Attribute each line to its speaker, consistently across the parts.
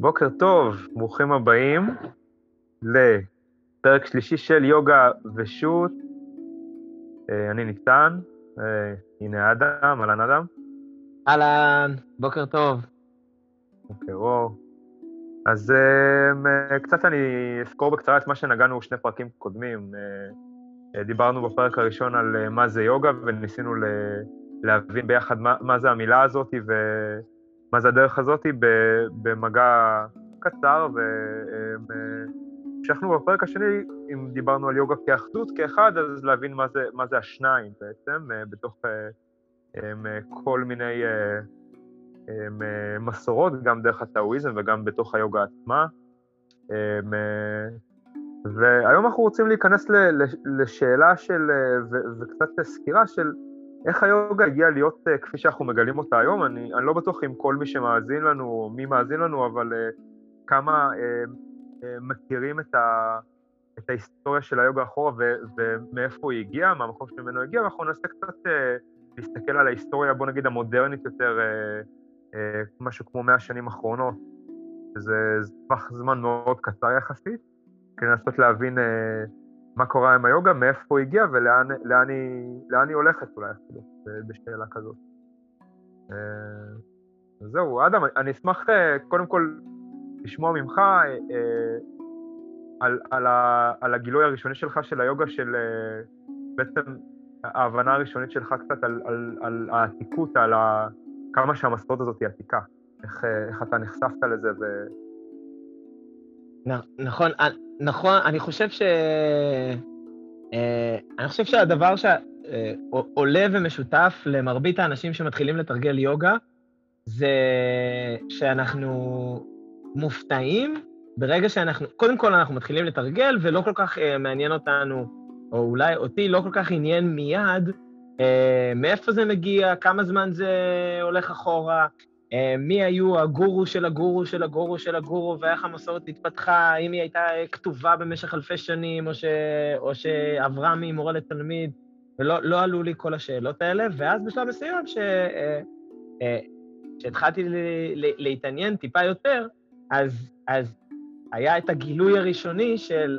Speaker 1: בוקר טוב, ברוכים הבאים לפרק שלישי של יוגה ושות. אה, אני ניצן, אה, הנה אדם, אהלן אדם.
Speaker 2: אהלן, בוקר טוב.
Speaker 1: בוקר אור. אז אה, קצת אני אסקור בקצרה את מה שנגענו שני פרקים קודמים. דיברנו בפרק הראשון על מה זה יוגה וניסינו להבין ביחד מה, מה זה המילה הזאת ומה זה הדרך הזאת במגע קצר, והמשכנו בפרק השני, אם דיברנו על יוגה כאחדות, כאחד, אז להבין מה זה, מה זה השניים בעצם, בתוך כל מיני מסורות, גם דרך הטאואיזם וגם בתוך היוגה עצמה. והיום אנחנו רוצים להיכנס לשאלה של, וקצת סקירה של איך היוגה הגיעה להיות uh, כפי שאנחנו מגלים אותה היום? אני, אני לא בטוח אם כל מי שמאזין לנו, או מי מאזין לנו, אבל uh, כמה uh, מכירים את, ה, את ההיסטוריה של היוגה אחורה ו, ומאיפה היא הגיעה, מהמקום שממנו הגיעה, ואנחנו ננסה קצת להסתכל על ההיסטוריה, בוא נגיד, המודרנית יותר, משהו כמו מאה שנים אחרונות, שזה טווח זמן מאוד קצר יחסית, כדי לנסות להבין מה קורה עם היוגה, מאיפה היא הגיעה ולאן לאן היא, לאן היא הולכת אולי אפילו, בשאלה כזאת. אה, זהו, אדם, אני אשמח אה, קודם כל לשמוע ממך אה, על, על, ה, על הגילוי הראשוני שלך של היוגה, של בעצם ההבנה הראשונית שלך קצת על, על, על העתיקות, על ה, כמה שהמסורת הזאת היא עתיקה. איך, איך אתה נחשפת לזה ו...
Speaker 2: נכון, נכון, אני חושב ש... אה, אני חושב שהדבר שעולה ומשותף למרבית האנשים שמתחילים לתרגל יוגה, זה שאנחנו מופתעים ברגע שאנחנו, קודם כל אנחנו מתחילים לתרגל, ולא כל כך uh, מעניין אותנו, או אולי אותי לא כל כך עניין מיד, מאיפה זה מגיע, כמה זמן זה הולך אחורה, אה, מי היו הגורו של הגורו של הגורו של הגורו, ואיך המסורת התפתחה, האם היא הייתה כתובה במשך אלפי שנים, או, ש... או שעברה ממורה לתלמיד, ולא לא עלו לי כל השאלות האלה, ואז בשלב מסוים, אה, אה, להתעניין טיפה יותר, אז, אז היה את הגילוי הראשוני של,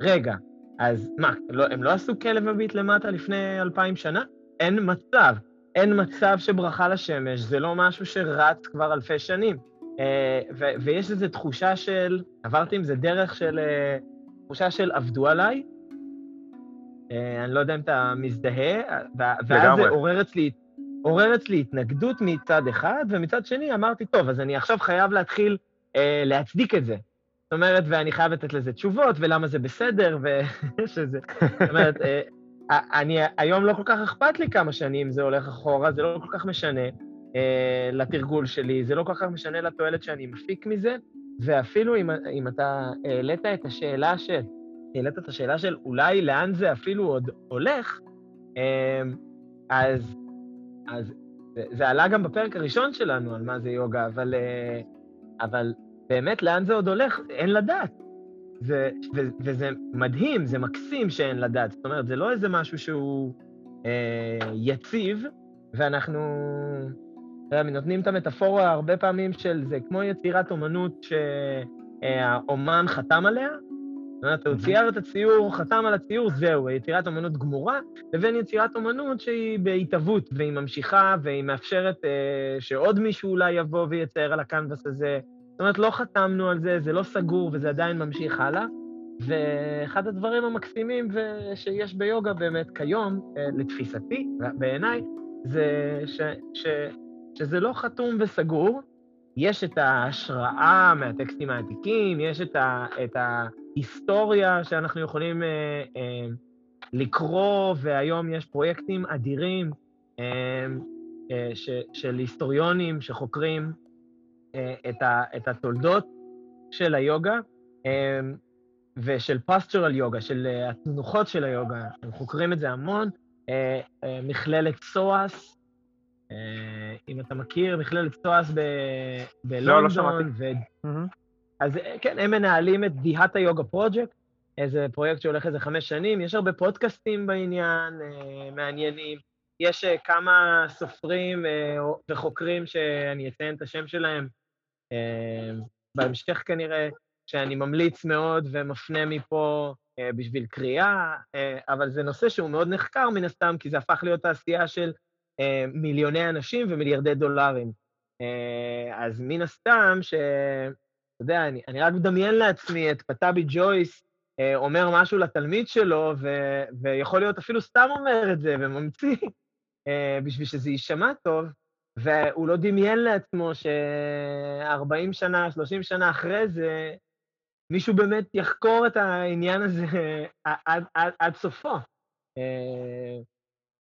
Speaker 2: רגע, אז מה, לא, הם לא עשו כלב מביט למטה לפני אלפיים שנה? אין מצב. אין מצב שברכה לשמש, זה לא משהו שרץ כבר אלפי שנים. אה, ויש איזו תחושה של, עברתי עם זה דרך של, אה, תחושה של עבדו עליי, אה, אני לא יודע אם אתה מזדהה, ואז זה עורר אצלי, עורר אצלי התנגדות מצד אחד, ומצד שני אמרתי, טוב, אז אני עכשיו חייב להתחיל אה, להצדיק את זה. זאת אומרת, ואני חייב לתת לזה תשובות, ולמה זה בסדר, ושזה... זאת אומרת, אני, היום לא כל כך אכפת לי כמה שנים זה הולך אחורה, זה לא כל כך משנה אה, לתרגול שלי, זה לא כל כך משנה לתועלת שאני מפיק מזה, ואפילו אם, אם אתה העלית את השאלה של, העלית את השאלה של אולי לאן זה אפילו עוד הולך, אה, אז, אז זה, זה עלה גם בפרק הראשון שלנו על מה זה יוגה, אבל, אה, אבל באמת לאן זה עוד הולך, אין לדעת. זה, ו, וזה מדהים, זה מקסים שאין לדעת. זאת אומרת, זה לא איזה משהו שהוא אה, יציב, ואנחנו נותנים את המטאפורה הרבה פעמים של זה כמו יצירת אומנות שהאומן חתם עליה. זאת אומרת, הוא צייר את הציור, חתם על הציור, זהו, יצירת אומנות גמורה, לבין יצירת אומנות שהיא בהתהוות, והיא ממשיכה, והיא מאפשרת אה, שעוד מישהו אולי יבוא ויצייר על הקנבס הזה, זאת אומרת, לא חתמנו על זה, זה לא סגור וזה עדיין ממשיך הלאה. ואחד הדברים המקסימים שיש ביוגה באמת כיום, אה, לתפיסתי, בעיניי, זה ש, ש, שזה לא חתום וסגור. יש את ההשראה מהטקסטים העתיקים, יש את, ה, את ההיסטוריה שאנחנו יכולים אה, אה, לקרוא, והיום יש פרויקטים אדירים אה, אה, ש, של היסטוריונים שחוקרים את, ה, את התולדות של היוגה אה, ושל פסטורל יוגה, של אה, התנוחות של היוגה. הם חוקרים את זה המון. מכללת סואס, אם אתה מכיר, מכללת סואס בלונדון. לא, לא. אז כן, הם מנהלים את דיהת היוגה פרויקט, איזה פרויקט שהולך איזה חמש שנים. יש הרבה פודקאסטים בעניין, מעניינים. יש כמה סופרים וחוקרים שאני אציין את השם שלהם, בהמשך כנראה, שאני ממליץ מאוד ומפנה מפה אה, בשביל קריאה, אה, אבל זה נושא שהוא מאוד נחקר מן הסתם, כי זה הפך להיות תעשייה של אה, מיליוני אנשים ומיליארדי דולרים. אה, אז מן הסתם, ש... אתה יודע, אני, אני רק מדמיין לעצמי את פטאבי ג'ויס אומר משהו לתלמיד שלו, ו, ויכול להיות אפילו סתם אומר את זה וממציא, בשביל שזה יישמע טוב, והוא לא דמיין לעצמו ש-40 שנה, 30 שנה אחרי זה, מישהו באמת יחקור את העניין הזה עד, עד, עד סופו. אה,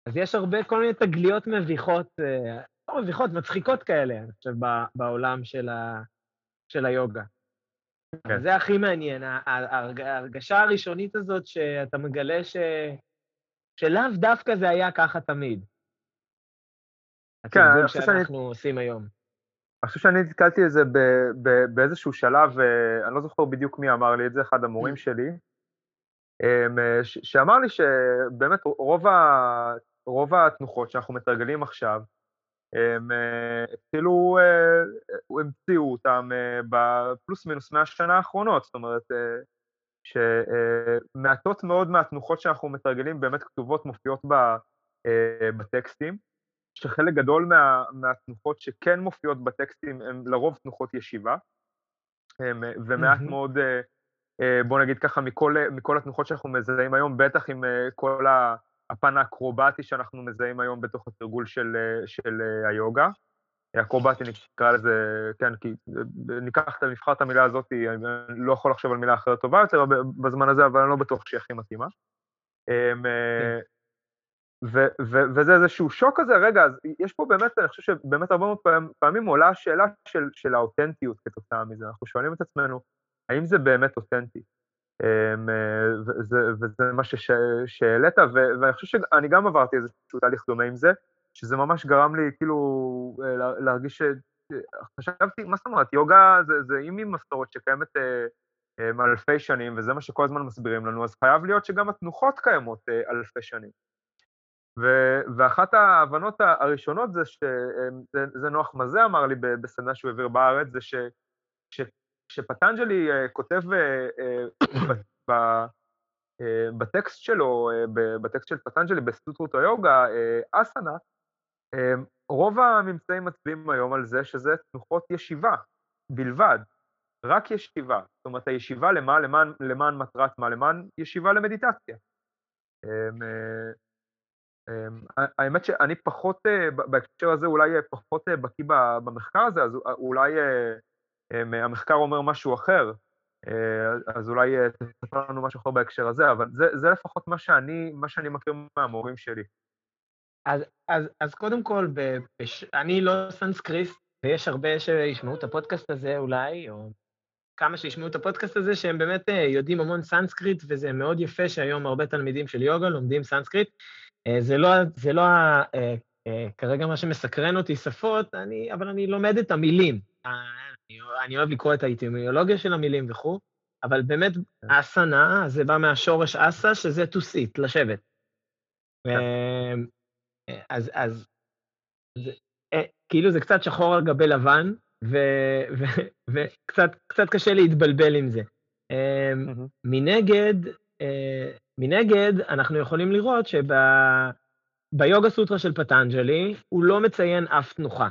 Speaker 2: אז יש הרבה, כל מיני תגליות מביכות, לא מביכות, מצחיקות כאלה, אני חושב, בעולם של, ה, של היוגה. כן. זה הכי מעניין, ההרגשה הראשונית הזאת שאתה מגלה ש... שלאו דווקא זה היה ככה תמיד.
Speaker 1: כן,
Speaker 2: חושב שאני... שאנחנו עושים היום.
Speaker 1: אני חושב שאני נתקלתי בזה באיזשהו שלב, אה, אני לא זוכר בדיוק מי אמר לי את זה, אחד המורים שלי, אמ, שאמר לי שבאמת רוב, ה... רוב התנוחות שאנחנו מתרגלים עכשיו, הם התחילו, אה, המציאו אותם אה, בפלוס מינוס מהשנה האחרונות, זאת אומרת שמעטות מאוד מהתנוחות שאנחנו מתרגלים באמת כתובות מופיעות בטקסטים, שחלק גדול מה, מהתנוחות שכן מופיעות בטקסטים הן לרוב תנוחות ישיבה, ומעט mm-hmm. מאוד, אה, בוא נגיד ככה, מכל, מכל התנוחות שאנחנו מזהים היום, בטח עם כל הפן האקרובטי שאנחנו מזהים היום בתוך התרגול של, של היוגה. אקרובטי נקרא לזה, כן, כי ניקח, נבחר את המילה הזאת, אני לא יכול לחשוב על מילה אחרת טובה יותר בזמן הזה, אבל אני לא בטוח שהיא הכי מתאימה. כן. ו- ו- וזה איזשהו שוק כזה, רגע, אז יש פה באמת, אני חושב שבאמת הרבה מאוד פעמים, פעמים עולה השאלה של, של האותנטיות כתוצאה מזה. אנחנו שואלים את עצמנו, האם זה באמת אותנטי? אמ, וזה, וזה מה שהעלית, ואני חושב שאני גם עברתי איזשהו תהליך דומה עם זה, שזה ממש גרם לי כאילו אה, להרגיש ש... חשבתי, מה זאת אומרת, יוגה זה, זה אם היא מסורת שקיימת אה, אה, אלפי שנים, וזה מה שכל הזמן מסבירים לנו, אז חייב להיות שגם התנוחות קיימות אה, אלפי שנים. ו, ואחת ההבנות הראשונות זה שזה נוח מזה אמר לי בסדנה שהוא העביר בארץ, זה ש, ש, שפטנג'לי אה, כותב אה, אה, בטקסט שלו, בטקסט של פטנג'לי בסוטרות היוגה, אסנה, רוב הממצאים מצביעים היום על זה שזה תנוחות ישיבה בלבד, רק ישיבה. זאת אומרת, הישיבה למה? למען, למען מטרת מה? למען ישיבה למדיטציה. האמת שאני פחות, בהקשר הזה אולי פחות בקיא במחקר הזה, אז אולי המחקר אומר משהו אחר, אה, אז אולי אה, תספר לנו משהו אחר בהקשר הזה, אבל זה, זה לפחות מה שאני, מה שאני מכיר מהמורים שלי.
Speaker 2: אז, אז, אז קודם כל, בש... אני לא סנסקריטיסט, ויש הרבה שישמעו את הפודקאסט הזה אולי, או כמה שישמעו את הפודקאסט הזה, שהם באמת אה, יודעים המון סנסקריט, וזה מאוד יפה שהיום הרבה תלמידים של יוגה לומדים סנסקריט. זה לא, זה לא כרגע מה שמסקרן אותי שפות, אני, אבל אני לומד את המילים. אני אוהב לקרוא את האטימיולוגיה של המילים וכו', אבל באמת כן. אסנה, זה בא מהשורש אסה, שזה to sit, לשבת. כן. אז, אז זה, אה, כאילו זה קצת שחור על גבי לבן, וקצת קשה להתבלבל עם זה. אמ, מנגד, אה, מנגד, אנחנו יכולים לראות שביוגה סוטרה של פטנג'לי, הוא לא מציין אף תנוחה,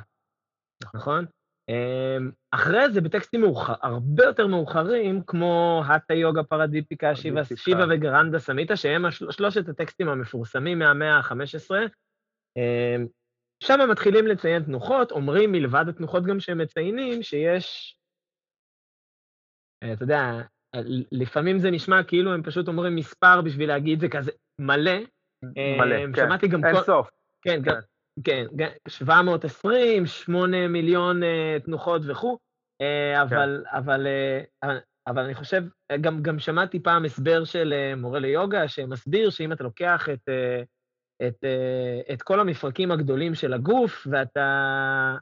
Speaker 2: נכון? אמ, אחרי זה, בטקסטים מאוחר, הרבה יותר מאוחרים, כמו האטה יוגה פרדיפיקה, שיבה, שיבה וגרנדה סמיתה, שהם השל, שלושת הטקסטים המפורסמים מהמאה ה-15, אמ, שם הם מתחילים לציין תנוחות, אומרים מלבד התנוחות גם שהם מציינים, שיש, אתה יודע, לפעמים זה נשמע כאילו הם פשוט אומרים מספר בשביל להגיד זה כזה מלא.
Speaker 1: מלא, אמ, כן, אין סוף.
Speaker 2: כן, כן. כן, 720, 8 מיליון uh, תנוחות וכו', אבל, כן. אבל, uh, אבל אני חושב, גם, גם שמעתי פעם הסבר של מורה ליוגה, שמסביר שאם אתה לוקח את, את, את כל המפרקים הגדולים של הגוף, ואתה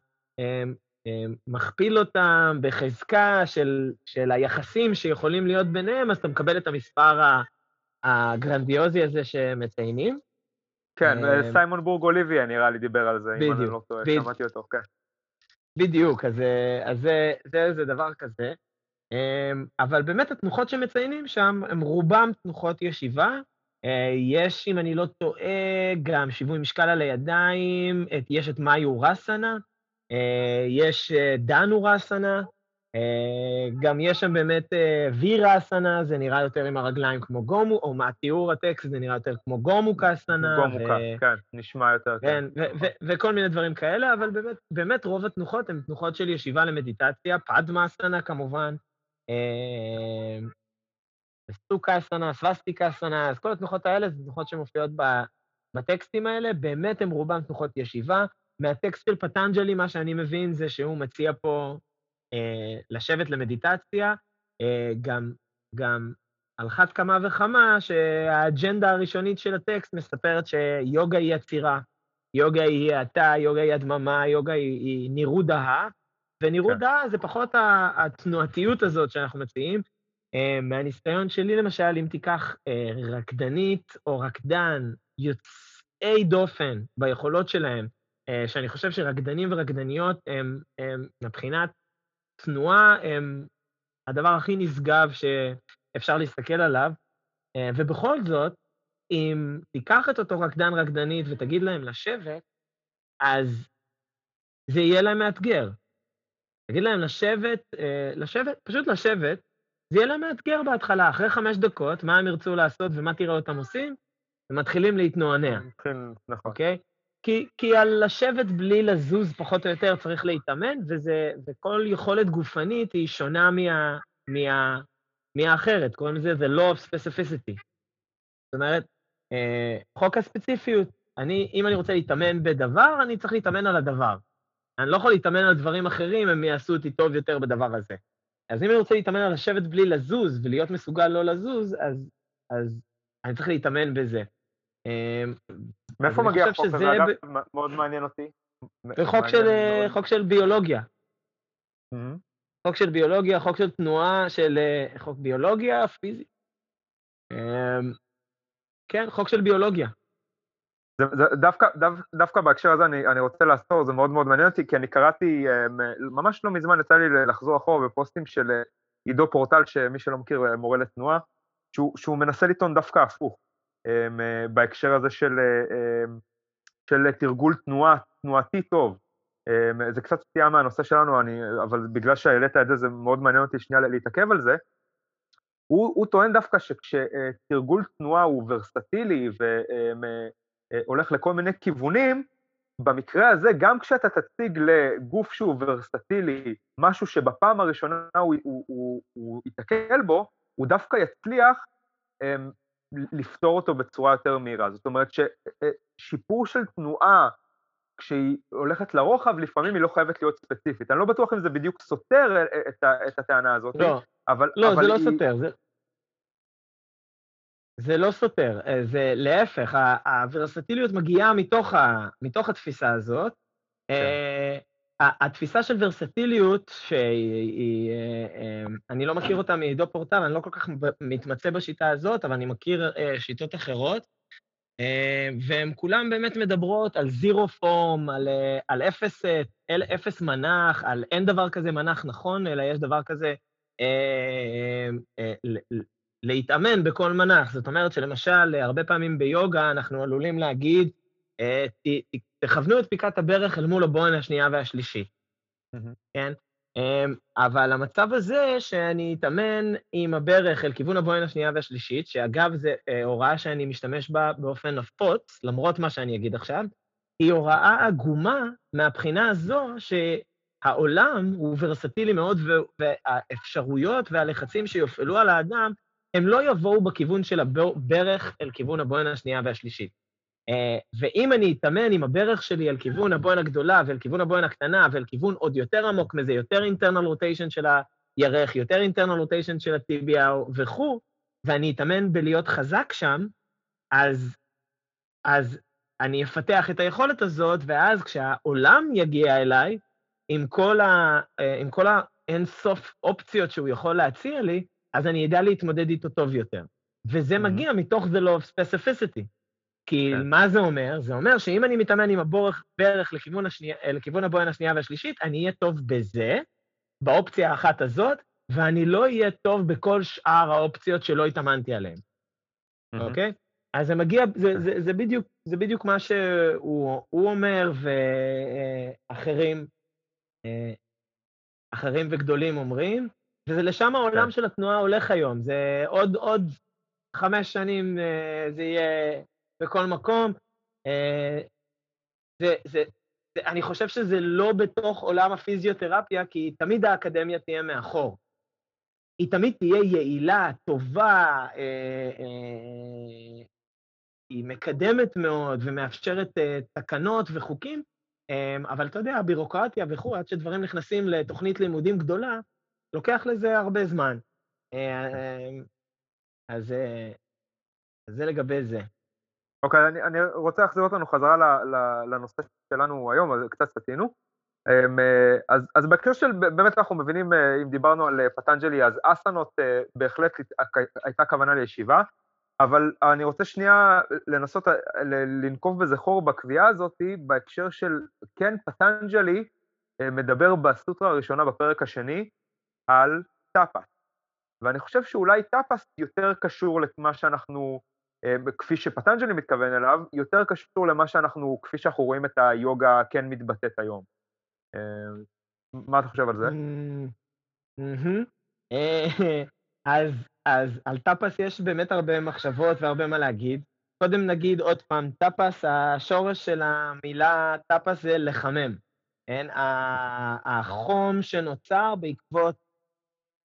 Speaker 2: מכפיל אותם בחזקה של, של היחסים שיכולים להיות ביניהם, אז אתה מקבל את המספר הגרנדיוזי הזה שמציינים.
Speaker 1: כן, אה, סיימון בורג אוליביה נראה לי דיבר על זה, אם אני לא טועה, שמעתי אותו, כן.
Speaker 2: בדיוק, אז, אז זה, זה, זה דבר כזה. אמ, אבל באמת התנוחות שמציינים שם, הן רובם תנוחות ישיבה. אה, יש, אם אני לא טועה, גם שיווי משקל על הידיים, יש את מאיו רסנה, יש אה, דנו רסנה, גם יש שם באמת וירה אסנה, זה נראה יותר עם הרגליים כמו גומו, או מהתיאור הטקסט זה נראה יותר כמו גומו קסנה.
Speaker 1: גומו קס, כן, נשמע יותר.
Speaker 2: כן, וכל מיני דברים כאלה, אבל באמת, באמת רוב התנוחות הן תנוחות של ישיבה למדיטציה, פדמה אסנה כמובן. סוכה אסנה, סווסטיקה אסנה, אז כל התנוחות האלה זה תנוחות שמופיעות בטקסטים האלה, באמת הן רובן תנוחות ישיבה. מהטקסט של פטנג'לי, מה שאני מבין זה שהוא מציע פה אה, לשבת למדיטציה, אה, גם, גם על אחת כמה וכמה שהאג'נדה הראשונית של הטקסט מספרת שיוגה היא עצירה, יוגה היא האטה, יוגה היא הדממה, יוגה היא, היא נירוד ההא, ונירוד כן. ההא זה פחות התנועתיות הזאת שאנחנו מציעים. אה, מהניסיון שלי למשל, אם תיקח אה, רקדנית או רקדן יוצאי דופן ביכולות שלהם, שאני חושב שרקדנים ורקדניות הם, הם מבחינת תנועה, הם הדבר הכי נשגב שאפשר להסתכל עליו, ובכל זאת, אם תיקח את אותו רקדן רקדנית ותגיד להם לשבת, אז זה יהיה להם מאתגר. תגיד להם לשבת, לשבת, פשוט לשבת, זה יהיה להם מאתגר בהתחלה. אחרי חמש דקות, מה הם ירצו לעשות ומה תראה אותם עושים? הם מתחילים להתנוענע.
Speaker 1: כן, נכון.
Speaker 2: אוקיי? כי, כי על לשבת בלי לזוז פחות או יותר צריך להתאמן, וזה, וכל יכולת גופנית היא שונה מה, מה, מהאחרת, קוראים לזה The Law of Specificity. זאת אומרת, אה, חוק הספציפיות. אני, אם אני רוצה להתאמן בדבר, אני צריך להתאמן על הדבר. אני לא יכול להתאמן על דברים אחרים, הם יעשו אותי טוב יותר בדבר הזה. אז אם אני רוצה להתאמן על לשבת בלי לזוז ולהיות מסוגל לא לזוז, אז, אז אני צריך להתאמן בזה.
Speaker 1: אמ, מאיפה מגיע החוק הזה? אגב. מאוד מעניין אותי.
Speaker 2: זה חוק של, מאוד... חוק של ביולוגיה. Mm-hmm. חוק של ביולוגיה, חוק של תנועה, של אה, חוק ביולוגיה, פיזי. אמ, כן, חוק של ביולוגיה.
Speaker 1: זה, זה, דווקא, דו, דווקא בהקשר הזה אני, אני רוצה לעצור, זה מאוד מאוד מעניין אותי, כי אני קראתי, אה, ממש לא מזמן יצא לי לחזור אחורה בפוסטים של אה, עידו פורטל, שמי שלא מכיר, אה, מורה לתנועה, שהוא, שהוא מנסה לטעון דווקא הפוך, בהקשר הזה של, של תרגול תנועה, תנועתי טוב. זה קצת סטייה מהנושא שלנו, אני, אבל בגלל שהעלית את זה, זה מאוד מעניין אותי שנייה להתעכב על זה. הוא, הוא טוען דווקא שכשתרגול תנועה הוא ורסטילי ו... אה, הולך לכל מיני כיוונים, במקרה הזה, גם כשאתה תציג לגוף שהוא ורסטילי, משהו שבפעם הראשונה הוא, הוא, הוא, הוא ייתקל בו, הוא דווקא יצליח לפתור אותו בצורה יותר מהירה. זאת אומרת ששיפור אה, של תנועה, כשהיא הולכת לרוחב, לפעמים היא לא חייבת להיות ספציפית. אני לא בטוח אם זה בדיוק סותר את, את הטענה הזאת,
Speaker 2: לא, אבל... לא, אבל זה לא היא... סותר. זה, זה לא סותר, אה, זה להפך, הוורסטיליות מגיעה מתוך, ה, מתוך התפיסה הזאת. כן. התפיסה של ורסטיליות, שהיא, uh, אני לא מכיר אותה מעידו פורטל, אני לא כל כך מתמצא בשיטה הזאת, אבל אני מכיר uh, שיטות אחרות, והן כולן באמת מדברות על זירו פורם, על, על אפס, uh, אפס מנח, על אין דבר כזה מנח נכון, אלא יש דבר כזה להתאמן בכל מנח. זאת אומרת שלמשל, הרבה פעמים ביוגה אנחנו עלולים להגיד, אה, תכוונו את פיקת הברך אל מול הבוהן השנייה והשלישית, כן? אמ, אבל המצב הזה שאני אתאמן עם הברך אל כיוון הבוהן השנייה והשלישית, שאגב, זו אה, הוראה שאני משתמש בה באופן נפוץ, למרות מה שאני אגיד עכשיו, היא הוראה עגומה מהבחינה הזו שהעולם הוא ורסטילי מאוד, והאפשרויות והלחצים שיופעלו על האדם הם לא יבואו בכיוון של הברך אל כיוון הבוהן השנייה והשלישית. אה, ואם אני אתאמן עם הברך שלי אל כיוון הבוהן הגדולה ואל כיוון הבוהן הקטנה ואל כיוון עוד יותר עמוק מזה, יותר אינטרנל רוטיישן של הירך, יותר אינטרנל רוטיישן של הטיביה וכו', ואני אתאמן בלהיות חזק שם, אז, אז אני אפתח את היכולת הזאת, ואז כשהעולם יגיע אליי, עם כל, ה, אה, עם כל האינסוף אופציות שהוא יכול להציע לי, אז אני אדע להתמודד איתו טוב יותר. וזה mm-hmm. מגיע מתוך The Law of Specificity. כי כן. מה זה אומר? זה אומר שאם אני מתאמן עם הבורך ברך לכיוון, השנייה, לכיוון הבוין השנייה והשלישית, אני אהיה טוב בזה, באופציה האחת הזאת, ואני לא אהיה טוב בכל שאר האופציות שלא התאמנתי עליהן, אוקיי? אז זה מגיע, זה, זה, זה, בדיוק, זה בדיוק מה שהוא אומר, ואחרים אה, אחרים וגדולים אומרים, וזה לשם העולם כן. של התנועה הולך היום. זה עוד, עוד חמש שנים אה, זה יהיה בכל מקום. אה, זה, זה, זה, אני חושב שזה לא בתוך עולם הפיזיותרפיה, כי תמיד האקדמיה תהיה מאחור. היא תמיד תהיה יעילה, טובה, אה, אה, היא מקדמת מאוד ומאפשרת אה, תקנות וחוקים, אה, אבל אתה יודע, הבירוקרטיה וכו', עד שדברים נכנסים לתוכנית לימודים גדולה, לוקח לזה הרבה זמן. אה, אה, אז, אז זה לגבי זה.
Speaker 1: אוקיי, אני, אני רוצה להחזיר אותנו חזרה לנושא שלנו היום, אז קצת סטינו. אמ, אז, אז בהקשר של, באמת אנחנו מבינים, אם דיברנו על פטנג'לי, אז אסנות בהחלט הייתה כוונה לישיבה, אבל אני רוצה שנייה לנסות לנקוב בזכור בקביעה הזאת, בהקשר של, כן, פטנג'לי מדבר בסוטרה הראשונה בפרק השני על טאפס. ואני חושב שאולי טאפס יותר קשור למה שאנחנו, כפי שפטנג'לי מתכוון אליו, יותר קשור למה שאנחנו, כפי שאנחנו רואים את היוגה כן מתבטאת היום. מה אתה חושב על זה?
Speaker 2: אז, אז על טאפס יש באמת הרבה מחשבות והרבה מה להגיד. קודם נגיד עוד פעם, טאפס, השורש של המילה טאפס זה לחמם. כן? החום שנוצר בעקבות,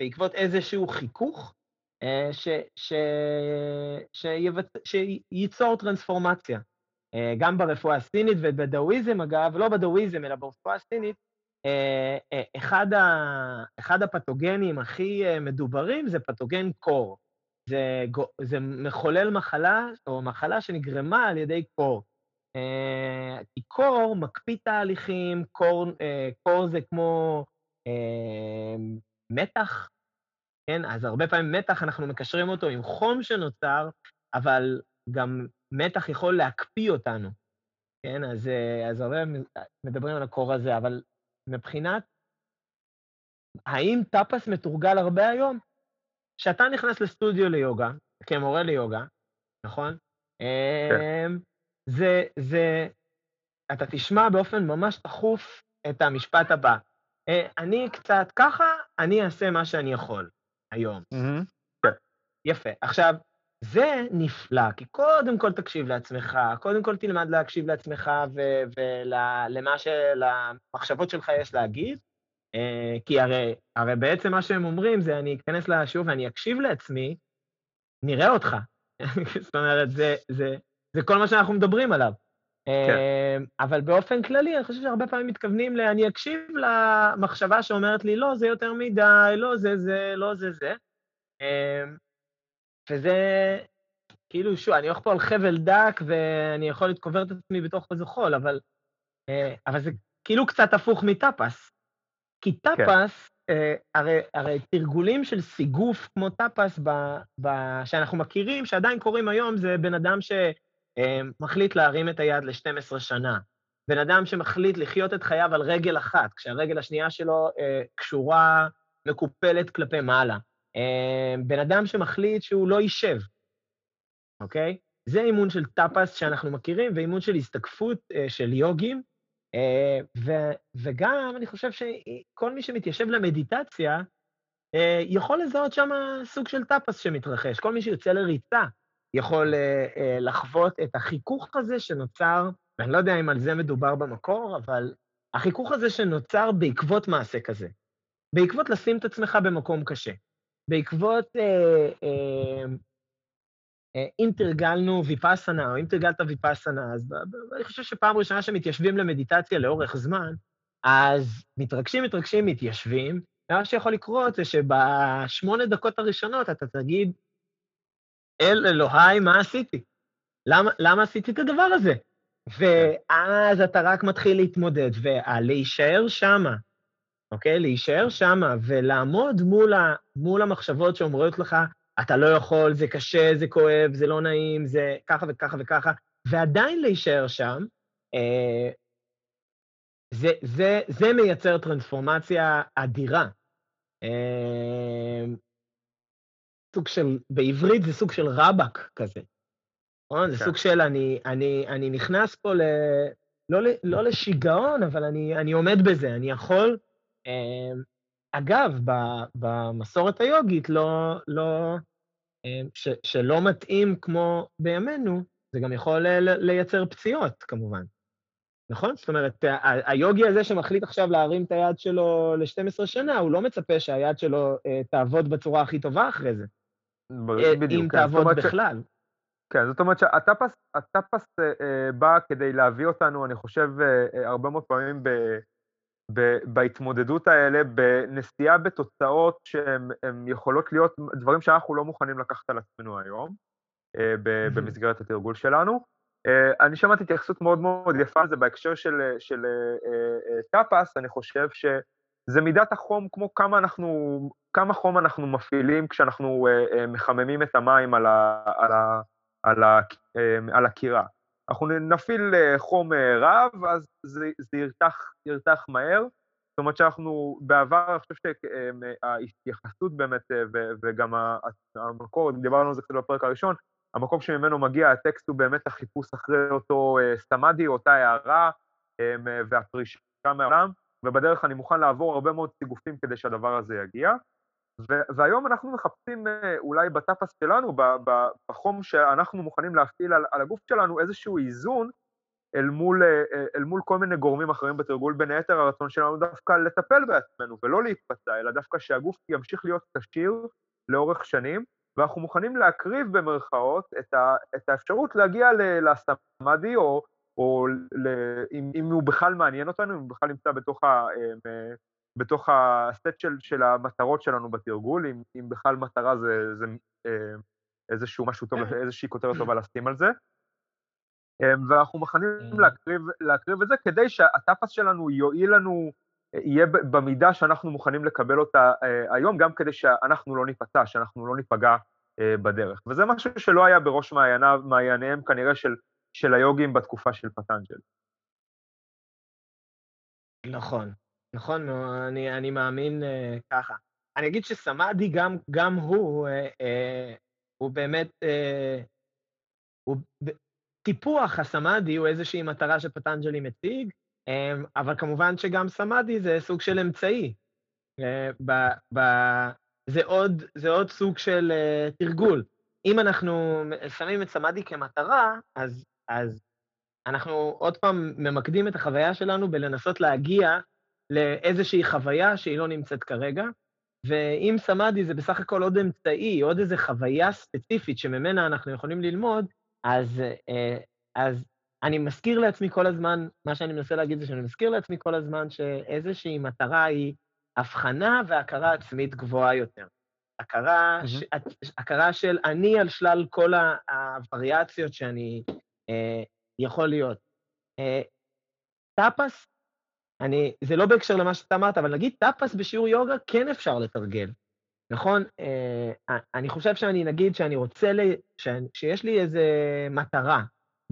Speaker 2: בעקבות איזשהו חיכוך אה, ש, ש, שיבצ... שייצור טרנספורמציה. אה, גם ברפואה הסינית ובדאואיזם, אגב, לא בדאואיזם, אלא ברפואה הסינית, אה, אה, אחד, ה, אחד הפתוגנים הכי אה, מדוברים זה פתוגן קור. זה, זה מחולל מחלה, או מחלה שנגרמה על ידי קור. כי קור מקפיא תהליכים, קור, קור זה כמו מתח, כן? אז הרבה פעמים מתח, אנחנו מקשרים אותו עם חום שנוצר, אבל גם מתח יכול להקפיא אותנו, כן? אז, אז הרבה מדברים על הקור הזה, אבל מבחינת האם טאפס מתורגל הרבה היום? כשאתה נכנס לסטודיו ליוגה, כמורה ליוגה, נכון? כן. אמ, זה, זה, אתה תשמע באופן ממש תכוף את המשפט הבא. אה, אני קצת ככה, אני אעשה מה שאני יכול היום. כן. יפה. עכשיו, זה נפלא, כי קודם כל תקשיב לעצמך, קודם כל תלמד להקשיב לעצמך ולמה שלמחשבות שלך יש להגיד, אה, כי הרי, הרי בעצם מה שהם אומרים זה, אני אכנס לשיעור ואני אקשיב לעצמי, נראה אותך. זאת אומרת, זה, זה, זה כל מה שאנחנו מדברים עליו. כן. אה, אבל באופן כללי, אני חושב שהרבה פעמים מתכוונים ל... אני אקשיב למחשבה שאומרת לי, לא, זה יותר מדי, לא זה זה, לא זה זה. אה, וזה, כאילו, שוב, אני הולך פה על חבל דק ואני יכול לקבור את עצמי בתוך איזה חול, אבל, אה, אבל זה כאילו קצת הפוך מטאפס. כי כן. טאפס, כן. הרי, הרי תרגולים של סיגוף כמו טאפס ב, ב, שאנחנו מכירים, שעדיין קורים היום, זה בן אדם שמחליט אה, להרים את היד ל-12 שנה. בן אדם שמחליט לחיות את חייו על רגל אחת, כשהרגל השנייה שלו אה, קשורה, מקופלת כלפי מעלה. אמ, בן אדם שמחליט שהוא לא יישב, אוקיי? זה אימון של טאפס שאנחנו מכירים, ואימון של הסתקפות אה, של יוגים, אה, ו- וגם אני חושב שכל מי שמתיישב למדיטציה, אה, יכול לזהות שם סוג של טאפס שמתרחש. כל מי שיוצא לריצה יכול לחוות את החיכוך הזה שנוצר, ואני לא יודע אם על זה מדובר במקור, אבל החיכוך הזה שנוצר בעקבות מעשה כזה, בעקבות לשים את עצמך במקום קשה. בעקבות אה, אה, אה, אם תרגלנו ויפאסנה, או אם תרגלת ויפאסנה, אז אני חושב שפעם ראשונה שמתיישבים למדיטציה לאורך זמן, אז מתרגשים, מתרגשים, מתיישבים, ומה שיכול לקרות זה שבשמונה דקות הראשונות אתה תגיד, אל אלוהי, מה עשיתי? למה, למה עשיתי את הדבר הזה? ואז אתה רק מתחיל להתמודד, ולהישאר שמה, אוקיי? להישאר שם ולעמוד מול, ה, מול המחשבות שאומרות לך, אתה לא יכול, זה קשה, זה כואב, זה לא נעים, זה ככה וככה וככה, ועדיין להישאר שם, אה, זה, זה, זה מייצר טרנספורמציה אדירה. אה, סוג של, בעברית זה סוג של רבאק כזה. נכון? זה כן. סוג של אני, אני, אני נכנס פה ל... לא, לא לשיגעון, אבל אני, אני עומד בזה, אני יכול... אה, אגב, במסורת היוגית, לא, לא, ש, שלא מתאים כמו בימינו, זה גם יכול לייצר פציעות, כמובן. נכון? זאת אומרת, היוגי הזה שמחליט עכשיו להרים את היד שלו ל-12 שנה, הוא לא מצפה שהיד שלו אה, תעבוד בצורה הכי טובה אחרי זה.
Speaker 1: אה,
Speaker 2: אם כן, תעבוד בכלל. ש...
Speaker 1: כן, זאת אומרת שהטאפס הטאפס, אה, בא כדי להביא אותנו, אני חושב, אה, הרבה מאוד פעמים ב, ב, בהתמודדות האלה, בנסיעה בתוצאות שהן יכולות להיות דברים שאנחנו לא מוכנים לקחת על עצמנו היום, אה, ב, במסגרת התרגול שלנו. אני שמעתי התייחסות מאוד מאוד יפה על זה בהקשר של, של uh, טאפס, אני חושב שזה מידת החום, כמו כמה, אנחנו, כמה חום אנחנו מפעילים כשאנחנו uh, uh, מחממים את המים על, ה, על, ה, על, ה, uh, על הקירה. אנחנו נפעיל uh, חום uh, רב, אז זה, זה ירתח, ירתח מהר. זאת אומרת שאנחנו, בעבר, אני חושב שההתייחסות באמת, וגם המקור, דיברנו על זה קצת בפרק הראשון, המקום שממנו מגיע הטקסט הוא באמת החיפוש אחרי אותו סמאדי, אותה הערה והפרישה מהעולם, ובדרך אני מוכן לעבור הרבה מאוד סיגופים כדי שהדבר הזה יגיע. והיום אנחנו מחפשים uh, אולי בטאפס שלנו, בחום שאנחנו מוכנים להפעיל על, על הגוף שלנו, איזשהו איזון אל מול, uh, אל מול כל מיני גורמים אחרים בתרגול, בין היתר הרצון שלנו דווקא לטפל בעצמנו ולא להתפצע, אלא דווקא שהגוף ימשיך להיות כשיר לאורך שנים, ואנחנו מוכנים להקריב במרכאות את, ה, את האפשרות להגיע לסמאדי, או, או ל, אם, אם הוא בכלל מעניין אותנו, אם הוא בכלל נמצא בתוך, ה, אה, בתוך הסט של, של המטרות שלנו בתרגול, אם, אם בכלל מטרה זה, זה אה, איזשהו משהו טוב, כן. איזושהי כותרת טובה לשים על זה. אה, ואנחנו מוכנים להקריב, להקריב את זה כדי שהטאפס שלנו יועיל לנו, יהיה במידה שאנחנו מוכנים לקבל אותה אה, היום, גם כדי שאנחנו לא ניפצע, שאנחנו לא ניפגע אה, בדרך. וזה משהו שלא היה בראש מעייניו, מעייניהם כנראה של, של היוגים בתקופה של פטנג'ל.
Speaker 2: נכון, נכון, אני, אני מאמין uh, ככה. אני אגיד שסמאדי גם, גם הוא, uh, uh, הוא באמת, uh, הוא, טיפוח הסמאדי הוא איזושהי מטרה שפטנג'לי מציג, אמ, אבל כמובן שגם סמאדי זה סוג של אמצעי. אה, ב, ב, זה, עוד, זה עוד סוג של uh, תרגול. אם אנחנו שמים את סמאדי כמטרה, אז, אז אנחנו עוד פעם ממקדים את החוויה שלנו בלנסות להגיע לאיזושהי חוויה שהיא לא נמצאת כרגע, ואם סמאדי זה בסך הכל עוד אמצעי, עוד איזו חוויה ספציפית שממנה אנחנו יכולים ללמוד, אז, אה, אז אני מזכיר לעצמי כל הזמן, מה שאני מנסה להגיד זה שאני מזכיר לעצמי כל הזמן שאיזושהי מטרה היא הבחנה והכרה עצמית גבוהה יותר. הכרה, mm-hmm. ש, הכרה של אני על שלל כל הווריאציות שאני יכול להיות. אה, טאפס, אני, זה לא בהקשר למה שאתה אמרת, אבל נגיד טאפס בשיעור יוגה כן אפשר לתרגל, נכון? אה, אני חושב שאני, נגיד שאני רוצה, ל, ש, שיש לי איזו מטרה,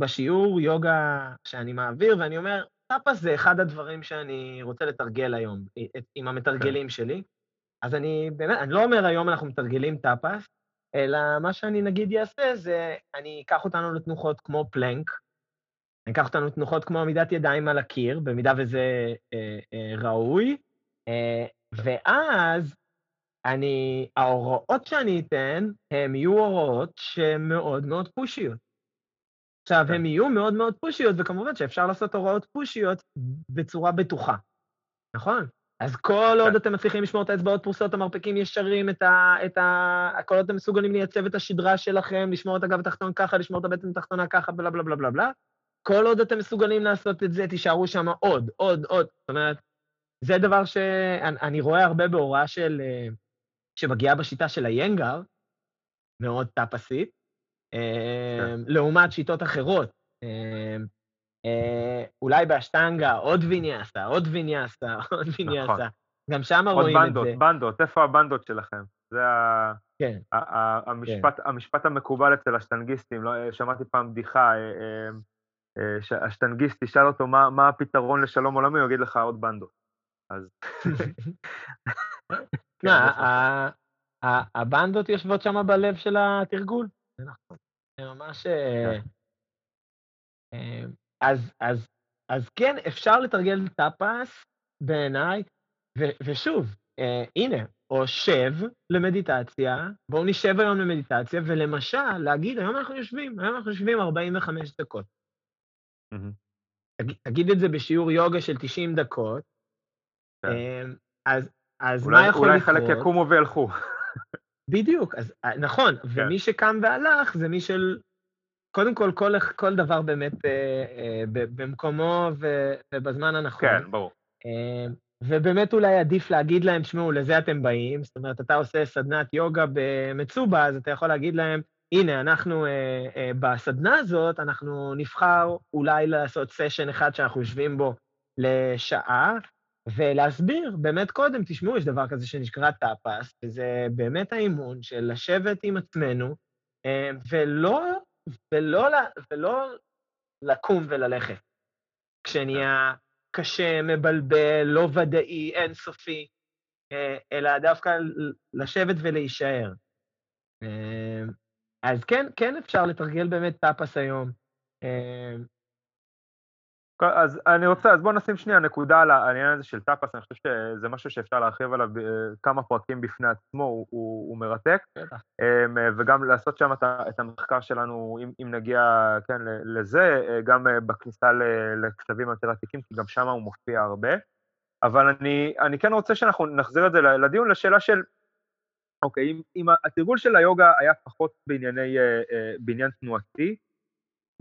Speaker 2: בשיעור יוגה שאני מעביר, ואני אומר, טאפס זה אחד הדברים שאני רוצה לתרגל היום, עם המתרגלים כן. שלי. אז אני באמת, אני לא אומר היום אנחנו מתרגלים טאפס, אלא מה שאני נגיד אעשה זה, אני אקח אותנו לתנוחות כמו פלנק, אני אקח אותנו לתנוחות כמו עמידת ידיים על הקיר, במידה וזה אה, אה, ראוי, אה, ואז אני, ההוראות שאני אתן, הן יהיו הוראות שהן מאוד מאוד pushיות. עכשיו, כן. הן יהיו מאוד מאוד פושיות, וכמובן שאפשר לעשות הוראות פושיות בצורה בטוחה, נכון? אז כל עוד כן. אתם מצליחים לשמור את האצבעות פרוסות, המרפקים ישרים, את ה, את ה... כל עוד אתם מסוגלים לייצב את השדרה שלכם, לשמור את הגב התחתון ככה, לשמור את הבטן התחתונה ככה, בלה בלה בלה בלה בלה, כל עוד אתם מסוגלים לעשות את זה, תישארו שם עוד, עוד, עוד. זאת אומרת, זה דבר שאני רואה הרבה בהוראה של... אה, שמגיעה בשיטה של איינגר, מאוד טאפסית, כן. אמ, לעומת שיטות אחרות. אה, אולי באשטנגה עוד ויניאסה, עוד ויניאסה, עוד ויניאסה. נכון. גם שם רואים את זה.
Speaker 1: עוד בנדות, בנדות, איפה הבנדות שלכם? זה ה... כן. המשפט, כן. המשפט המקובל אצל השטנגיסטים, לא, שמעתי פעם בדיחה, השטנגיסט ישאל אותו מה, מה הפתרון לשלום עולמי, הוא יגיד לך עוד בנדות. אז...
Speaker 2: כן, הבנדות יושבות שם בלב של התרגול. זה נכון. זה ממש... אז, אז, אז כן, אפשר לתרגל טאפס בעיניי, ושוב, אה, הנה, או שב למדיטציה, בואו נשב היום למדיטציה, ולמשל, להגיד, היום אנחנו יושבים, היום אנחנו יושבים 45 דקות. Mm-hmm. תגיד, תגיד את זה בשיעור יוגה של 90 דקות, כן. אה, אז, אז אולי, מה יכול
Speaker 1: אולי לקרות? אולי חלק יקומו וילכו.
Speaker 2: בדיוק, אז אה, נכון, כן. ומי שקם והלך זה מי של... קודם כל, כל, כל דבר באמת אה, אה, במקומו ו, ובזמן הנכון.
Speaker 1: כן, ברור.
Speaker 2: אה, ובאמת אולי עדיף להגיד להם, תשמעו, לזה אתם באים, זאת אומרת, אתה עושה סדנת יוגה במצובה, אז אתה יכול להגיד להם, הנה, אנחנו, אה, אה, בסדנה הזאת, אנחנו נבחר אולי לעשות סשן אחד שאנחנו יושבים בו לשעה, ולהסביר באמת קודם, תשמעו, יש דבר כזה שנקרא טאפס, וזה באמת האימון של לשבת עם עצמנו, אה, ולא, ולא, ולא לקום וללכת. כשנהיה קשה, מבלבל, לא ודאי, אינסופי, אה, אלא דווקא לשבת ולהישאר. אה, אז כן, כן אפשר לתרגל באמת טאפס היום. אה,
Speaker 1: אז אני רוצה, אז בואו נשים שנייה נקודה על העניין הזה של טאפס, אני חושב שזה משהו שאפשר להרחיב עליו כמה פרקים בפני עצמו, הוא, הוא, הוא מרתק, וגם לעשות שם את המחקר שלנו, אם, אם נגיע, כן, לזה, גם בכניסה לכתבים יותר עתיקים, כי גם שם הוא מופיע הרבה. אבל אני, אני כן רוצה שאנחנו נחזיר את זה לדיון, לשאלה של, אוקיי, אם, אם התרגול של היוגה היה פחות בענייני, בעניין תנועתי,